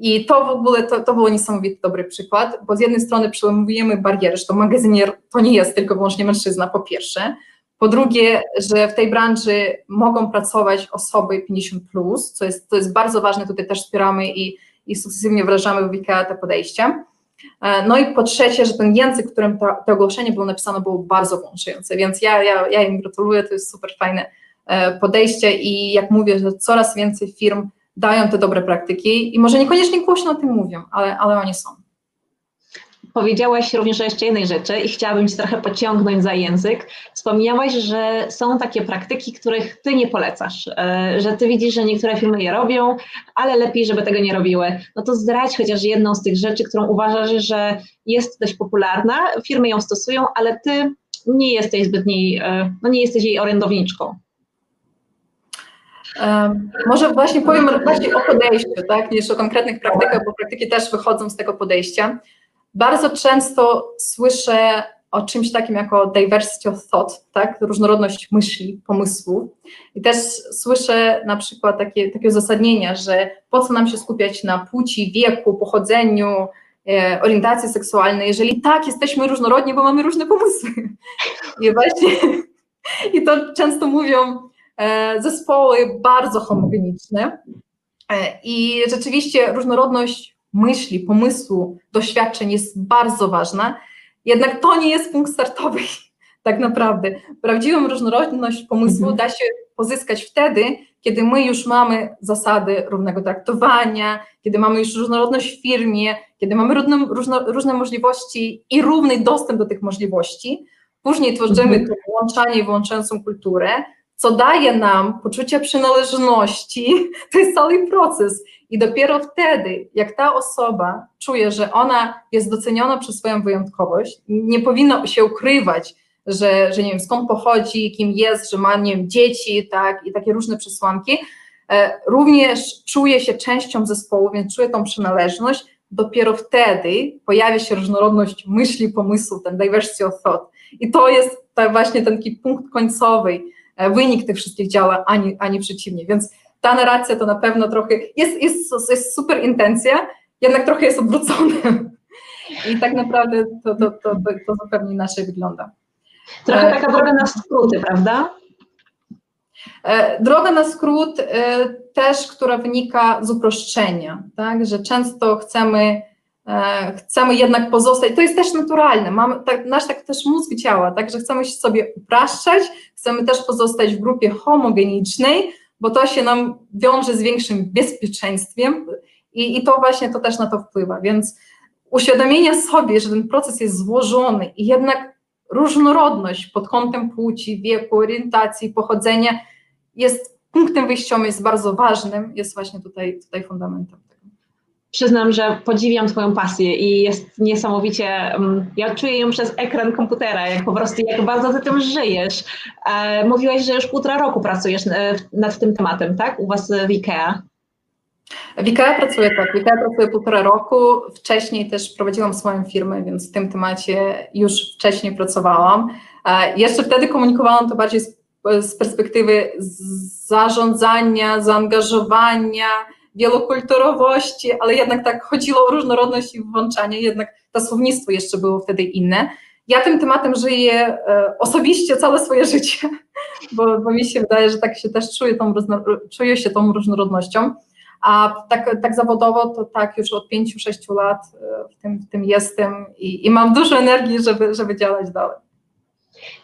I to w ogóle to, to było niesamowity dobry przykład, bo z jednej strony przełamujemy bariery, że to magazynier to nie jest tylko wyłącznie mężczyzna, po pierwsze. Po drugie, że w tej branży mogą pracować osoby 50, plus, co jest, to jest bardzo ważne, tutaj też wspieramy i, i sukcesywnie wdrażamy w IKEA te podejścia. E, no i po trzecie, że ten język, którym to, to ogłoszenie było napisane, było bardzo włączające, więc ja, ja, ja im gratuluję, to jest super fajne podejście i jak mówię, że coraz więcej firm dają te dobre praktyki i może niekoniecznie głośno o tym mówią, ale, ale one są. Powiedziałaś również o jeszcze jednej rzeczy i chciałabym Cię trochę pociągnąć za język. Wspomniałaś, że są takie praktyki, których Ty nie polecasz, e, że Ty widzisz, że niektóre firmy je robią, ale lepiej, żeby tego nie robiły. No to zdradź chociaż jedną z tych rzeczy, którą uważasz, że jest dość popularna, firmy ją stosują, ale Ty nie jesteś zbytniej, e, no nie jesteś jej orędowniczką. Może właśnie powiem bardziej o podejściu, tak, niż o konkretnych praktykach, bo praktyki też wychodzą z tego podejścia. Bardzo często słyszę o czymś takim jako diversity of thought, tak, różnorodność myśli, pomysłu. I też słyszę na przykład takie, takie uzasadnienia, że po co nam się skupiać na płci, wieku, pochodzeniu, e, orientacji seksualnej, jeżeli tak jesteśmy różnorodni, bo mamy różne pomysły. I właśnie, i to często mówią zespoły bardzo homogeniczne e, i rzeczywiście różnorodność myśli, pomysłu, doświadczeń jest bardzo ważna, jednak to nie jest punkt startowy tak naprawdę. Prawdziwą różnorodność pomysłu mhm. da się pozyskać wtedy, kiedy my już mamy zasady równego traktowania, kiedy mamy już różnorodność w firmie, kiedy mamy różne, różne, różne możliwości i równy dostęp do tych możliwości. Później tworzymy mhm. to włączanie i włączającą kulturę, co daje nam poczucie przynależności, to jest cały proces. I dopiero wtedy, jak ta osoba czuje, że ona jest doceniona przez swoją wyjątkowość, nie powinna się ukrywać, że, że nie wiem, skąd pochodzi, kim jest, że ma, nie wiem, dzieci, tak, i takie różne przesłanki, e, również czuje się częścią zespołu, więc czuje tą przynależność, dopiero wtedy pojawia się różnorodność myśli, pomysłu, ten diversity of thought. I to jest ta właśnie ten taki punkt końcowy, wynik tych wszystkich działa, ani, ani przeciwnie. Więc ta narracja to na pewno trochę jest, jest, jest super intencja, jednak trochę jest odwrócona. I tak naprawdę to, to, to, to, zupełnie inaczej wygląda. Trochę e, taka droga na skróty, prawda? E, droga na skrót też, która wynika z uproszczenia, tak? że często chcemy E, chcemy jednak pozostać, to jest też naturalne, mamy, tak, nasz tak też mózg działa, także chcemy się sobie upraszczać, chcemy też pozostać w grupie homogenicznej, bo to się nam wiąże z większym bezpieczeństwem i, i to właśnie to też na to wpływa, więc uświadomienie sobie, że ten proces jest złożony i jednak różnorodność pod kątem płci, wieku, orientacji, pochodzenia jest punktem wyjściowym, jest bardzo ważnym, jest właśnie tutaj, tutaj fundamentem przyznam, że podziwiam Twoją pasję i jest niesamowicie, mm, ja czuję ją przez ekran komputera, jak po prostu, jak bardzo Ty tym żyjesz. E, mówiłaś, że już półtora roku pracujesz e, nad tym tematem, tak? U Was w IKEA. W IKEA pracuję tak, w IKEA pracuję półtora roku, wcześniej też prowadziłam swoją firmę, więc w tym temacie już wcześniej pracowałam. Jeszcze wtedy komunikowałam to bardziej z, z perspektywy zarządzania, zaangażowania, wielokulturowości, ale jednak tak chodziło o różnorodność i włączanie, jednak to słownictwo jeszcze było wtedy inne. Ja tym tematem żyję e, osobiście całe swoje życie, bo, bo mi się wydaje, że tak się też czuję, tą, czuję się tą różnorodnością. A tak, tak zawodowo to tak już od 5-6 lat e, w tym, w tym jestem i, i mam dużo energii, żeby, żeby działać dalej.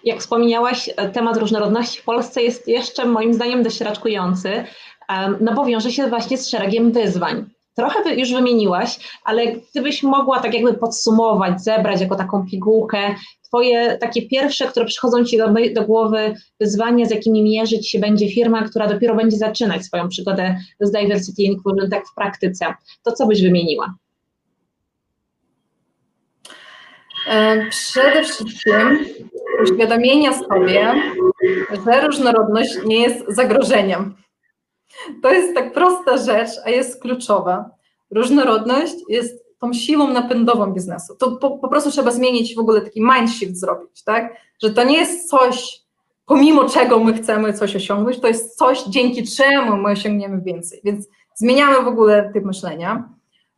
Jak wspomniałaś, temat różnorodności w Polsce jest jeszcze moim zdaniem dość raczkujący, no bo wiąże się właśnie z szeregiem wyzwań. Trochę już wymieniłaś, ale gdybyś mogła tak jakby podsumować, zebrać jako taką pigułkę Twoje takie pierwsze, które przychodzą Ci do, do głowy, wyzwania, z jakimi mierzyć się będzie firma, która dopiero będzie zaczynać swoją przygodę z diversity inclusion tak w praktyce, to co byś wymieniła? E, przede wszystkim uświadomienia sobie, że różnorodność nie jest zagrożeniem. To jest tak prosta rzecz, a jest kluczowa. Różnorodność jest tą siłą napędową biznesu. To po, po, prostu trzeba zmienić w ogóle taki mindshift zrobić, tak? Że to nie jest coś, pomimo czego my chcemy coś osiągnąć, to jest coś, dzięki czemu my osiągniemy więcej. Więc zmieniamy w ogóle typ myślenia.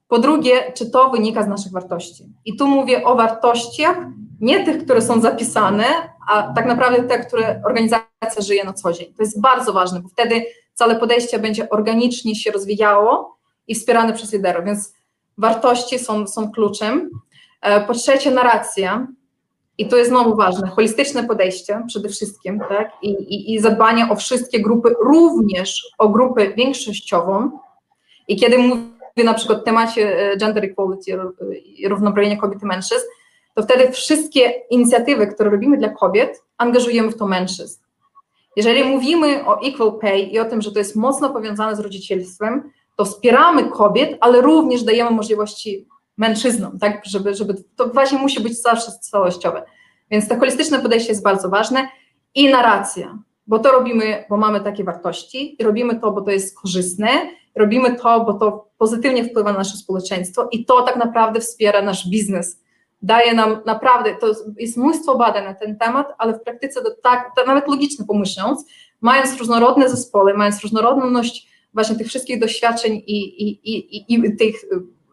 Po drugie, czy to wynika z naszych wartości? I tu mówię o wartościach, nie tych, które są zapisane, a tak naprawdę te, które organizacja żyje na co dzień. To jest bardzo ważne, bo wtedy całe podejście będzie organicznie się rozwijało i wspierane przez liderów. Więc wartości są, są kluczem. E, po trzecie, narracja. I to jest znowu ważne, holistyczne podejście przede wszystkim, tak? I, i, I zadbanie o wszystkie grupy, również o grupę większościową. I kiedy mówię na przykład o temacie e, gender equality, równoprawienia kobiet i mężczyzn, to wtedy wszystkie inicjatywy, które robimy dla kobiet, angażujemy w to mężczyzn. Jeżeli mówimy o equal pay i o tym, że to jest mocno powiązane z rodzicielstwem, to wspieramy kobiet, ale również dajemy możliwości mężczyznom, tak, żeby, żeby to właśnie musi być zawsze całościowe. Więc to holistyczne podejście jest bardzo ważne i narracja, bo to robimy, bo mamy takie wartości i robimy to, bo to jest korzystne, robimy to, bo to pozytywnie wpływa na nasze społeczeństwo i to tak naprawdę wspiera nasz biznes. Daje nam naprawdę, to jest mnóstwo badań na ten temat, ale w praktyce to tak, to nawet logicznie pomyśląc, mając różnorodne zespoły, mając różnorodność właśnie tych wszystkich doświadczeń i, i, i, i tych,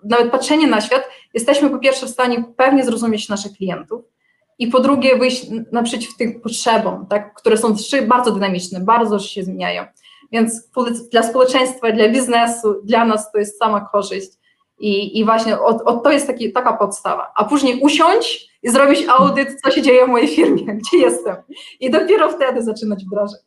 nawet patrzenia na świat, jesteśmy po pierwsze w stanie pewnie zrozumieć naszych klientów i po drugie wyjść naprzeciw tym potrzebom, tak, które są bardzo dynamiczne, bardzo się zmieniają. Więc dla społeczeństwa, dla biznesu, dla nas to jest sama korzyść. I, i właśnie od, od to jest taki, taka podstawa. A później usiąść i zrobić audyt, co się dzieje w mojej firmie, gdzie jestem. I dopiero wtedy zaczynać wdrażać.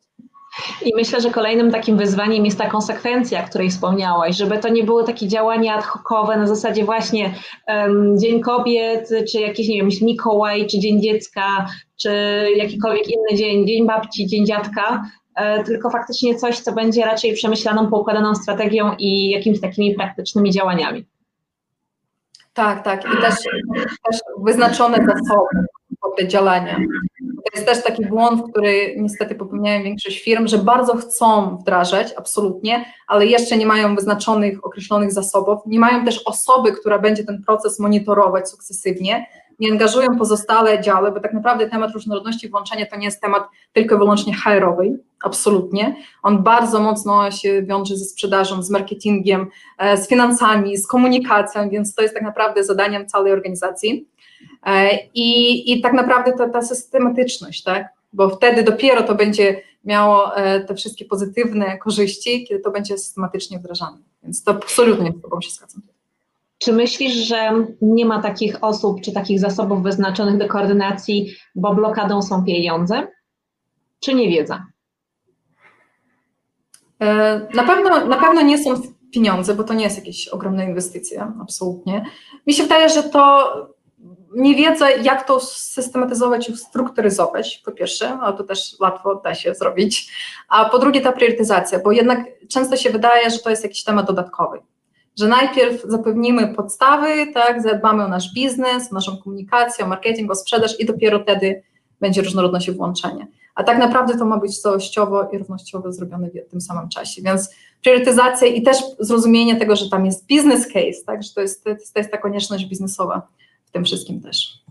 I myślę, że kolejnym takim wyzwaniem jest ta konsekwencja, o której wspomniałaś, żeby to nie były takie działania ad hocowe na zasadzie właśnie um, Dzień Kobiet, czy jakiś, nie wiem, Mikołaj, czy Dzień Dziecka, czy jakikolwiek inny dzień, Dzień Babci, Dzień Dziadka, e, tylko faktycznie coś, co będzie raczej przemyślaną, poukładaną strategią i jakimiś takimi praktycznymi działaniami. Tak, tak. I też, też wyznaczone zasoby pod te działania. To jest też taki błąd, który niestety popełniają większość firm, że bardzo chcą wdrażać, absolutnie, ale jeszcze nie mają wyznaczonych, określonych zasobów, nie mają też osoby, która będzie ten proces monitorować sukcesywnie, nie angażują pozostałe działy, bo tak naprawdę temat różnorodności włączenia to nie jest temat tylko i wyłącznie HR-owy, absolutnie. On bardzo mocno się wiąże ze sprzedażą, z marketingiem, e, z finansami, z komunikacją, więc to jest tak naprawdę zadaniem całej organizacji. E, I, i tak naprawdę ta, ta systematyczność, tak? bo wtedy dopiero to będzie miało e, te wszystkie pozytywne korzyści, kiedy to będzie systematycznie wdrażane. Więc to absolutnie z Tobą się zgadzam. Czy myślisz, że nie ma takich osób czy takich zasobów wyznaczonych do koordynacji, bo blokadą są pieniądze, czy nie wiedza? E, na pewno, na pewno nie są pieniądze, bo to nie jest jakieś ogromne inwestycje, absolutnie. Mi się wydaje, że to nie wiedzę, jak to systematyzować i strukturyzować, po pierwsze, ale to też łatwo da się zrobić, a po drugie ta priorytetyzacja, bo jednak często się wydaje, że to jest jakiś temat dodatkowy, że najpierw zapewnimy podstawy, tak, zadbamy o nasz biznes, o naszą komunikację, o marketing, o sprzedaż i dopiero wtedy będzie różnorodność i włączenie. a tak naprawdę to ma być całościowo i równościowo zrobione w tym samym czasie. Więc priorytetyzacja i też zrozumienie tego, że tam jest business case, tak, że to jest, to jest ta konieczność biznesowa w tym wszystkim też.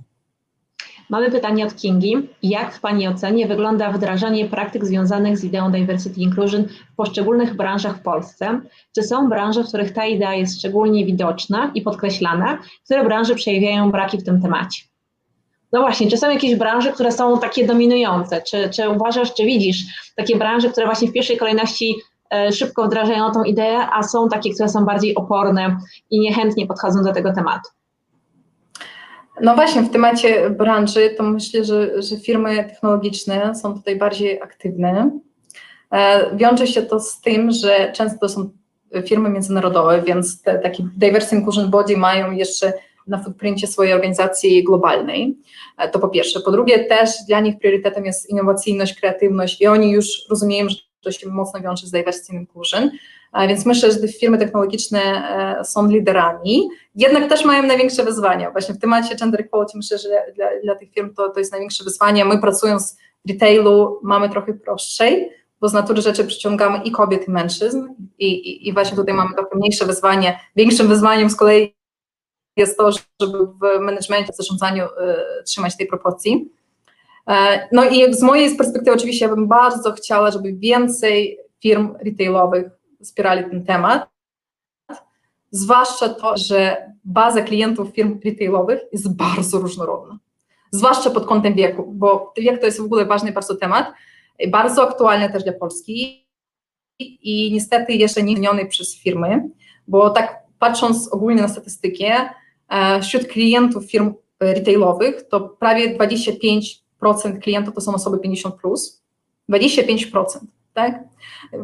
Mamy pytanie od Kingi. Jak w Pani ocenie wygląda wdrażanie praktyk związanych z ideą diversity inclusion w poszczególnych branżach w Polsce? Czy są branże, w których ta idea jest szczególnie widoczna i podkreślana? Które branże przejawiają braki w tym temacie? No właśnie, czy są jakieś branże, które są takie dominujące? Czy, czy uważasz, czy widzisz takie branże, które właśnie w pierwszej kolejności e, szybko wdrażają tą ideę, a są takie, które są bardziej oporne i niechętnie podchodzą do tego tematu? No właśnie, w temacie branży to myślę, że, że firmy technologiczne są tutaj bardziej aktywne. E, wiąże się to z tym, że często to są firmy międzynarodowe, więc te, taki Diversity Inclusion Body mają jeszcze na footprincie swojej organizacji globalnej. E, to po pierwsze. Po drugie, też dla nich priorytetem jest innowacyjność, kreatywność i oni już rozumieją, że to się mocno wiąże z diversity inclusion, więc myślę, że te firmy technologiczne e, są liderami, jednak też mają największe wyzwania. Właśnie w temacie gender equality myślę, że dla, dla tych firm to, to jest największe wyzwanie. My pracując w retailu mamy trochę prostszej, bo z natury rzeczy przyciągamy i kobiet, i mężczyzn i, i, i właśnie tutaj mamy trochę mniejsze wyzwanie. Większym wyzwaniem z kolei jest to, żeby w managemencie, w zarządzaniu y, trzymać tej proporcji. E, no i z mojej perspektywy oczywiście ja bym bardzo chciała, żeby więcej firm retailowych wspierali ten temat, zwłaszcza to, że baza klientów firm retailowych jest bardzo różnorodna, zwłaszcza pod kątem wieku, bo wiek to jest w ogóle ważny bardzo temat, bardzo aktualny też dla Polski i niestety jeszcze nie zmieniony przez firmy, bo tak patrząc ogólnie na statystykę, e, wśród klientów firm retailowych to prawie 25% klientów to są osoby 50+, plus, 25%, tak?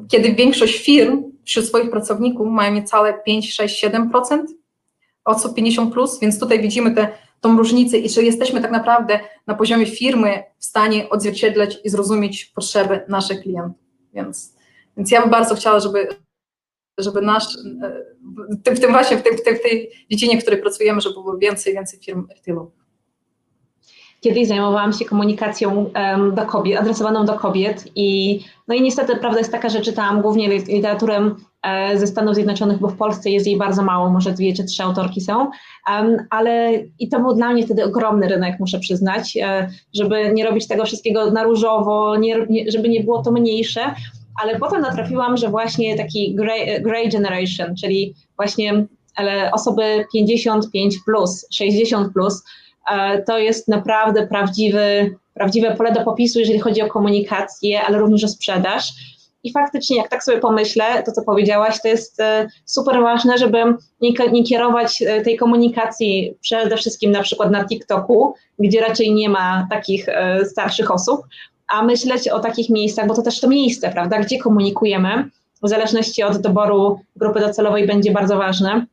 Kiedy większość firm wśród swoich pracowników mają niecałe 5, 6, 7% osób 50, plus, więc tutaj widzimy tę tą różnicę i czy jesteśmy tak naprawdę na poziomie firmy w stanie odzwierciedlać i zrozumieć potrzeby naszych klientów. Więc, więc ja bym bardzo chciała, żeby, żeby nasz, w tym właśnie, w, tym, w, tej, w tej dziedzinie, w której pracujemy, żeby było więcej, więcej firm retailowych. Kiedyś zajmowałam się komunikacją um, do kobiet, adresowaną do kobiet i no i niestety prawda jest taka, że czytałam głównie literaturę e, ze Stanów Zjednoczonych, bo w Polsce jest jej bardzo mało, może dwie czy trzy autorki są, um, ale i to był dla mnie wtedy ogromny rynek, muszę przyznać, e, żeby nie robić tego wszystkiego na różowo, nie, nie, żeby nie było to mniejsze, ale potem natrafiłam, że właśnie taki grey, grey generation, czyli właśnie osoby 55 plus, 60 plus, E, to jest naprawdę prawdziwy, prawdziwe pole do popisu, jeżeli chodzi o komunikację, ale również o sprzedaż. I faktycznie, jak tak sobie pomyślę, to co powiedziałaś, to jest e, super ważne, żeby nie, nie, kierować e, tej komunikacji przede wszystkim na przykład na TikToku, gdzie raczej nie ma takich starszych osób, a myśleć o takich miejscach, bo to też to miejsce, prawda, gdzie komunikujemy, w zależności od doboru grupy docelowej będzie bardzo ważne.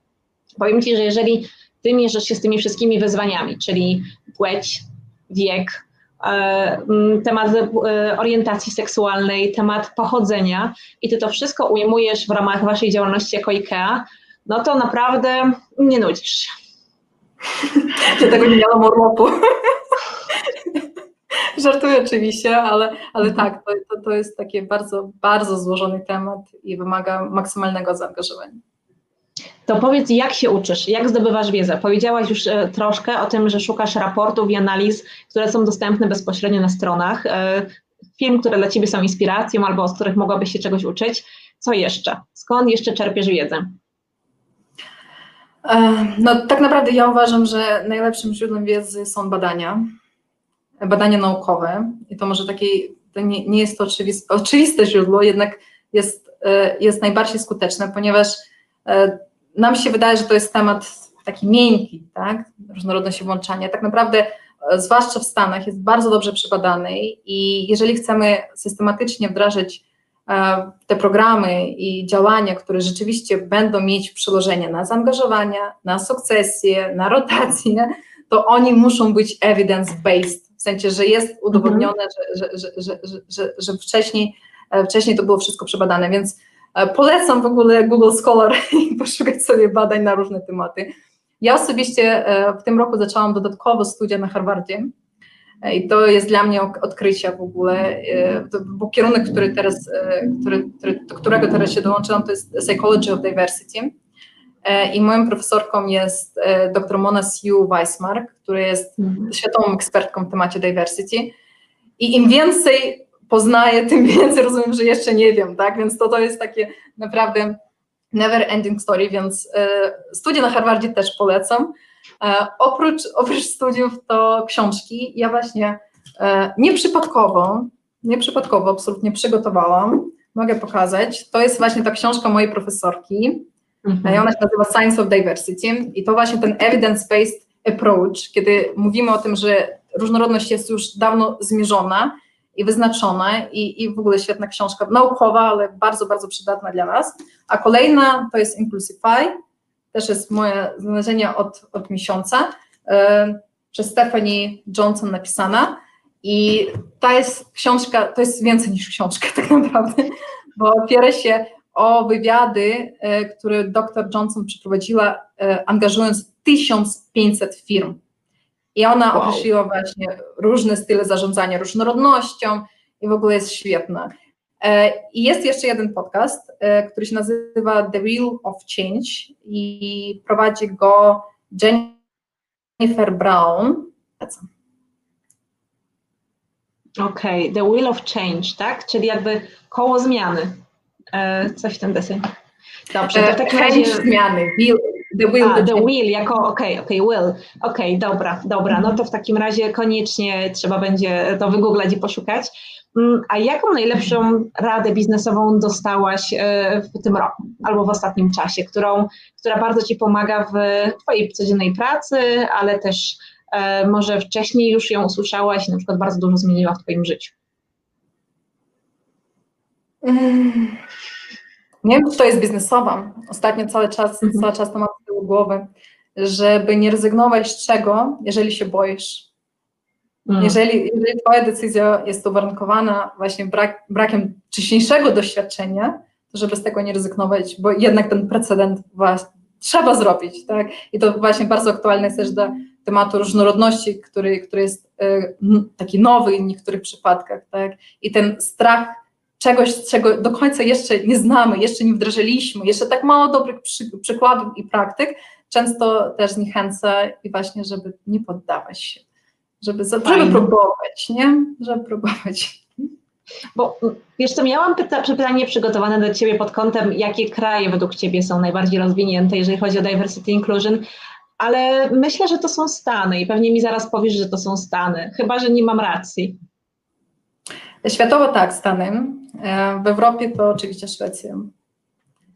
Powiem Ci, że jeżeli ty mierzysz się z tymi wszystkimi wyzwaniami, czyli płeć, wiek, e, temat e, orientacji seksualnej, temat pochodzenia i ty to wszystko ujmujesz w ramach waszej działalności jako IKEA, no to naprawdę nie nudzisz się. Dlatego nie miałam urlopu. Żartuję oczywiście, ale, ale tak, to, to jest taki bardzo, bardzo złożony temat i wymaga maksymalnego zaangażowania. To powiedz, jak się uczysz, jak zdobywasz wiedzę? Powiedziałaś już e, troszkę o tym, że szukasz raportów i analiz, które są dostępne bezpośrednio na stronach, e, film, które dla Ciebie są inspiracją albo z których mogłabyś się czegoś uczyć. Co jeszcze? Skąd jeszcze czerpiesz wiedzę? E, no tak naprawdę ja uważam, że najlepszym źródłem wiedzy są badania, badania naukowe i to może takie, to nie, nie jest to oczywiste, oczywiste źródło, jednak jest, jest najbardziej skuteczne, ponieważ nam się wydaje, że to jest temat taki miękki, tak? Różnorodność i włączanie. Tak naprawdę, e, zwłaszcza w Stanach, jest bardzo dobrze przebadany i jeżeli chcemy systematycznie wdrażać e, te programy i działania, które rzeczywiście będą mieć przełożenie na zaangażowania, na sukcesję, na rotację, to oni muszą być evidence-based, w sensie, że jest udowodnione, -hmm. że, że, że, że, wcześniej, e, wcześniej to było wszystko przebadane, więc polecam w ogóle Google Scholar i poszukać sobie badań na różne tematy. Ja osobiście e, w tym roku zaczęłam dodatkowo studia na Harvardzie I to jest dla mnie odkrycie w ogóle, bo kierunek, który teraz, który, który, do którego teraz się dołączyłam, to jest Psychology of Diversity. I moją profesorką jest dr Mona Siu Weissmark, która jest mhm. światową ekspertką w temacie diversity. I im więcej poznaję, tym więcej rozumiem, że jeszcze nie wiem, tak? Więc to, to jest takie naprawdę never ending story, więc e, studia na Harvardzie też polecam. E, oprócz, oprócz studiów to książki. Ja właśnie e, nieprzypadkowo, nieprzypadkowo absolutnie przygotowałam, mogę pokazać. To jest właśnie ta książka mojej profesorki. Mhm. Ona się nazywa Science of Diversity i to właśnie ten evidence-based approach, kiedy mówimy o tym, że różnorodność jest już dawno zmierzona i wyznaczone i, i w ogóle świetna książka, naukowa, ale bardzo, bardzo przydatna dla nas. A kolejna to jest Impulsify, też jest moje znalezienie od, od miesiąca, yy, przez Stephanie Johnson napisana. I ta jest książka, to jest więcej niż książka tak naprawdę, bo opiera się o wywiady, yy, które dr Johnson przeprowadziła, yy, angażując 1500 firm i ona wow. określiła właśnie różne style zarządzania różnorodnością i w ogóle jest świetna. E, I jest jeszcze jeden podcast, e, który się nazywa The Wheel of Change i prowadzi go Jennifer Brown. Okej, okay. The Wheel of Change, tak? Czyli jakby koło zmiany. E, coś w tym deseń. Dobrze, to w takim razie... zmiany, wheel, The will. A, the will, jako okej, okay, okej, okay, will. Okej, okay, dobra, dobra, no to w takim razie koniecznie trzeba będzie to wygooglać i poszukać. Mm, a jaką najlepszą radę biznesową dostałaś e, w tym roku albo w ostatnim czasie, którą, która bardzo Ci pomaga w Twojej codziennej pracy, ale też e, może wcześniej już ją usłyszałaś i na przykład bardzo dużo zmieniła w Twoim życiu? Nie wiem, czy to jest biznesowa. Ostatnio cały czas, mhm. cały czas to mam tyłu głowy, żeby nie rezygnować z czego, jeżeli się boisz. Mhm. Jeżeli, jeżeli twoja decyzja jest uwarunkowana właśnie brak, brakiem wcześniejszego doświadczenia, to żeby z tego nie rezygnować, bo jednak ten precedent trzeba zrobić, tak? I to właśnie bardzo aktualne jest też do tematu różnorodności, który, który jest y, taki nowy w niektórych przypadkach, tak? I ten strach czegoś, czego do końca jeszcze nie znamy, jeszcze nie wdrożyliśmy, jeszcze tak mało dobrych przy, przykładów i praktyk, często też zniechęca i właśnie, żeby nie poddawać się, żeby, żeby próbować, nie? Żeby próbować. Bo wiesz co, miałam pyta, pytanie przygotowane do Ciebie pod kątem, jakie kraje według Ciebie są najbardziej rozwinięte, jeżeli chodzi o diversity inclusion, ale myślę, że to są Stany i pewnie mi zaraz powiesz, że to są Stany, chyba, że nie mam racji. Światowo tak, Stany. E, w Europie to oczywiście Szwecja.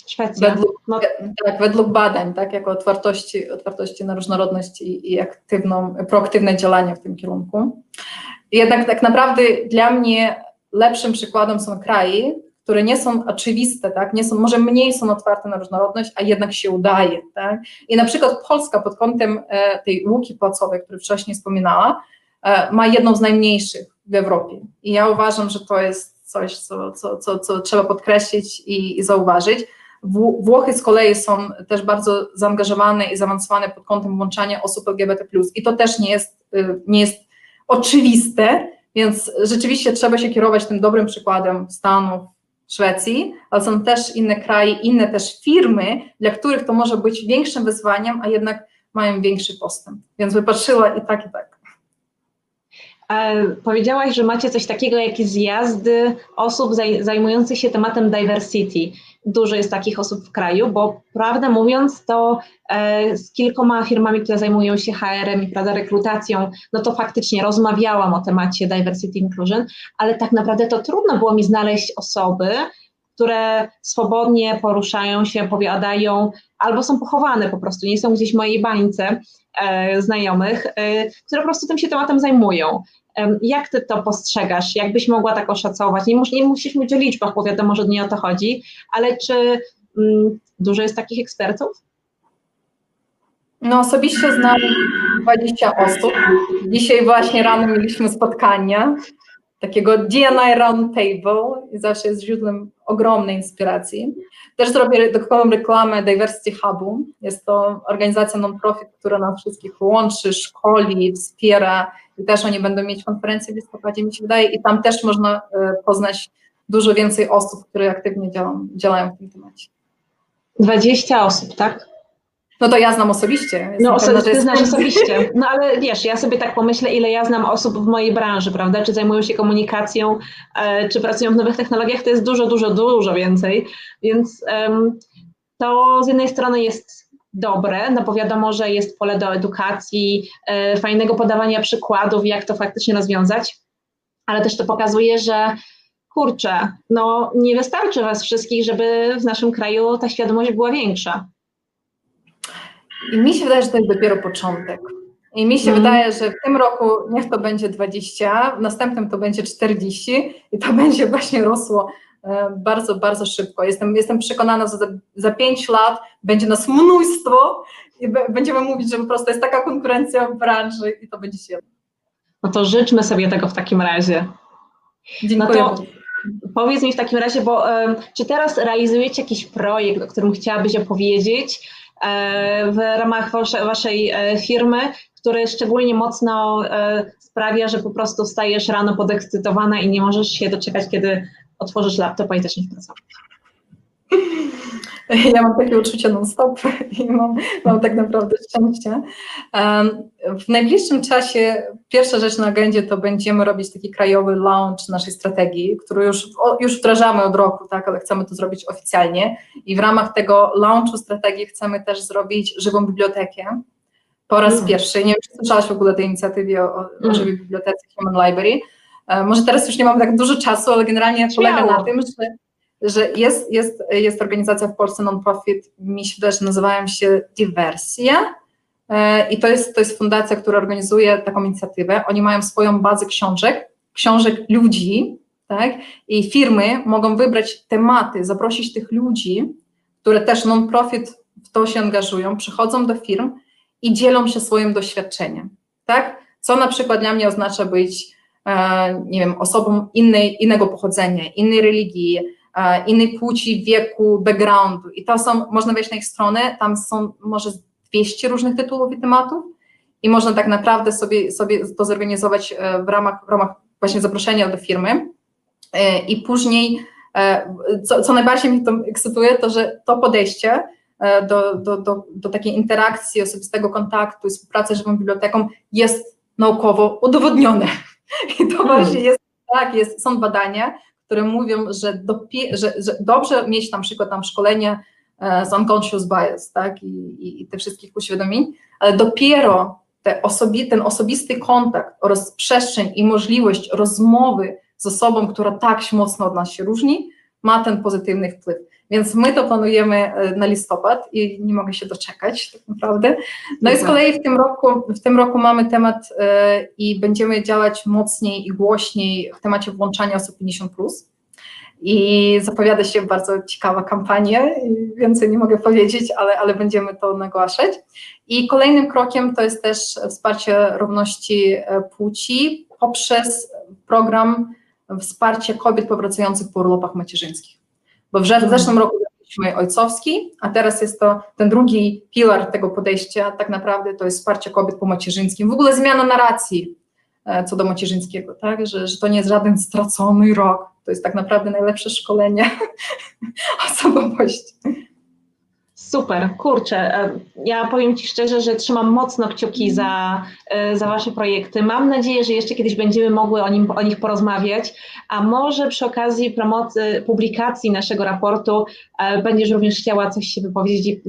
Szwecja. Według, no. tak, według badań, tak, jako otwartości, otwartości na różnorodność i, i aktywną, proaktywne działanie w tym kierunku. Jednak tak naprawdę dla mnie lepszym przykładem są kraje, które nie są oczywiste, tak, nie są, może mniej są otwarte na różnorodność, a jednak się udaje, tak. I na przykład Polska pod kątem e, tej łuki płacowej, której wcześniej wspominała, e, ma jedną z najmniejszych w Europie. I ja uważam, że to jest coś, co, co, co, co trzeba podkreślić i, i zauważyć. Włochy z kolei są też bardzo zaangażowane i zaawansowane pod kątem włączania osób LGBT. I to też nie jest, y, nie jest oczywiste, więc rzeczywiście trzeba się kierować tym dobrym przykładem Stanów, Szwecji, ale są też inne kraje, inne też firmy, dla których to może być większym wyzwaniem, a jednak mają większy postęp. Więc wypatrzyła i tak, i tak. Powiedziałaś, że macie coś takiego jak zjazdy osób zajmujących się tematem diversity. Dużo jest takich osób w kraju, bo prawdę mówiąc, to e, z kilkoma firmami, które zajmują się HR-em i prawda, rekrutacją, no to faktycznie rozmawiałam o temacie diversity inclusion, ale tak naprawdę to trudno było mi znaleźć osoby, które swobodnie poruszają się, opowiadają, albo są pochowane po prostu, nie są gdzieś w mojej bańce e, znajomych, e, które po prostu tym się tematem zajmują. Jak ty to postrzegasz? Jakbyś mogła tak oszacować? Nie, mus, nie musisz mówić o liczbach, bo wiadomo, że nie o to chodzi, ale czy mm, dużo jest takich ekspertów? No osobiście znam 20 osób. Dzisiaj właśnie rano mieliśmy spotkania takiego DNI Roundtable i zawsze jest źródłem ogromnej inspiracji. Też zrobię dodatkową reklamę Diversity Hubu. Jest to organizacja non-profit, która nas wszystkich łączy, szkoli, wspiera też oni będą mieć konferencję w listopadzie, mi się wydaje, i tam też można e, poznać dużo więcej osób, które aktywnie działają, działają w tym temacie. 20 osób, tak? No to ja znam osobiście. No pewna, ty znasz osobiście. No ale wiesz, ja sobie tak pomyślę, ile ja znam osób w mojej branży, prawda? Czy zajmują się komunikacją, e, czy pracują w nowych technologiach, to jest dużo, dużo, dużo więcej. Więc to z jednej strony jest dobre, no bo wiadomo, że jest pole do edukacji, e, fajnego podawania przykładów, jak to faktycznie rozwiązać, ale też to pokazuje, że kurczę, no nie wystarczy was wszystkich, żeby w naszym kraju ta świadomość była większa. I mi się wydaje, że to jest dopiero początek. I mi się mm. wydaje, że w tym roku niech to będzie 20, w następnym to będzie 40 i to będzie właśnie rosło bardzo, bardzo szybko. Jestem, jestem przekonana, że za, za 5 lat będzie nas mnóstwo i będziemy mówić, że po prostu jest taka konkurencja w branży i to będzie się. No to życzmy sobie tego w takim razie. Dziękuję. No to powiedz mi w takim razie, bo um, czy teraz realizujecie jakiś projekt, o którym chciałabyś opowiedzieć? E, w ramach waszej e, firmy, który szczególnie mocno e, sprawia, że po prostu stajesz rano podekscytowana i nie możesz się doczekać, kiedy otworzysz laptopa i zaczniesz pracować. Ja mam takie uczucie non-stop i mam, mam tak naprawdę szczęście. W najbliższym czasie pierwsza rzecz na agendzie to będziemy robić taki krajowy launch naszej strategii, który już, już wdrażamy od roku, tak, ale chcemy to zrobić oficjalnie i w ramach tego launchu strategii chcemy też zrobić żywą bibliotekę po raz mm. pierwszy. Nie wiem, czy słyszałaś w ogóle o tej inicjatywie o, o mm. żywej bibliotece Human Library. E, może teraz już nie mam tak dużo czasu, ale generalnie Śmiało. polega na tym, że że jest, jest, jest organizacja w Polsce non-profit, mi się wydaje, że nazywają się Dywersja e, i to jest, to jest fundacja, która organizuje taką inicjatywę. Oni mają swoją bazę książek, książek ludzi, tak? I firmy mogą wybrać tematy, zaprosić tych ludzi, które też non-profit w to się angażują, przychodzą do firm i dzielą się swoim doświadczeniem, tak? Co na przykład dla mnie oznacza być, nie wiem, osobą innej, innego pochodzenia, innej religii, E, innej płci, wieku, backgroundu. I to są, można wejść na ich stronę, tam są może 200 różnych tytułów i tematów i można tak naprawdę sobie, sobie to zorganizować e, w ramach, w ramach właśnie zaproszenia do firmy. E, I później, co, co najbardziej mnie to ekscytuje, to że to podejście do, do, do, do takiej interakcji, osobistego kontaktu i współpracy z żywą biblioteką jest naukowo udowodnione. I to hmm. właśnie jest, tak, jest, są badania, które mówią, że, dopie, że, że dobrze mieć na przykład tam szkolenie e, z unconscious bias, tak, i, i, i te wszystkich uświadomień, ale dopiero te osobi, ten osobisty kontakt oraz przestrzeń i możliwość rozmowy z osobą, która tak mocno od nas się różni, ma ten pozytywny wpływ. Więc my to planujemy e, na listopad i nie mogę się doczekać tak naprawdę. No i z kolei w tym roku, w tym roku mamy temat y, i będziemy działać mocniej i głośniej w temacie włączania osób 50+. I zapowiada się bardzo ciekawa kampania, więcej nie mogę powiedzieć, ale, ale będziemy to nagłaszać. I kolejnym krokiem to jest też wsparcie równości płci poprzez program wsparcia kobiet powracających po urlopach macierzyńskich. Bo w mhm. zeszłym roku zrobiliśmy ojcowski, a teraz jest to ten drugi filar tego podejścia, tak naprawdę to jest wsparcie kobiet po macierzyńskim, w ogóle zmiana narracji e, co do macierzyńskiego, tak, że, że to nie jest żaden stracony rok, to jest tak naprawdę najlepsze szkolenie osobowości. Super, kurczę. E, ja powiem Ci szczerze, że trzymam mocno kciuki za, e, za Wasze projekty. Mam nadzieję, że jeszcze kiedyś będziemy mogły o, nim, o nich porozmawiać, a może przy okazji promocji, publikacji naszego raportu e, będziesz również chciała coś się wypowiedzieć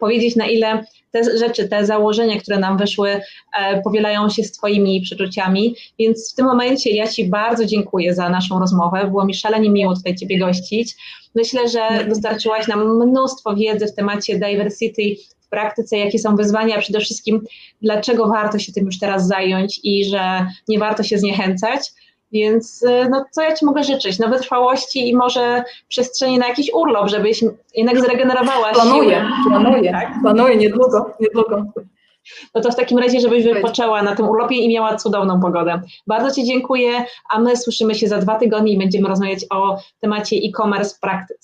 powiedzieć, na ile te rzeczy, te założenia, które nam wyszły, e, powielają się z Twoimi przeczuciami. Więc w tym momencie ja Ci bardzo dziękuję za naszą rozmowę. Było mi szalenie miło tutaj Ciebie gościć. Myślę, że dostarczyłaś nam mnóstwo wiedzy w temacie diversity w praktyce, jakie są wyzwania, a przede wszystkim dlaczego warto się tym już teraz zająć i że nie warto się zniechęcać. Więc y, no, co ja Ci mogę życzyć? No wytrwałości i może przestrzeni na jakiś urlop, żebyś jednak zregenerowała planuję, siły. Planuję, tak? planuję, niedługo, niedługo. No to w takim razie, żebyś wypoczęła na tym urlopie i miała cudowną pogodę. Bardzo Ci dziękuję, a my słyszymy się za dwa tygodnie i będziemy rozmawiać o temacie e-commerce w praktyce.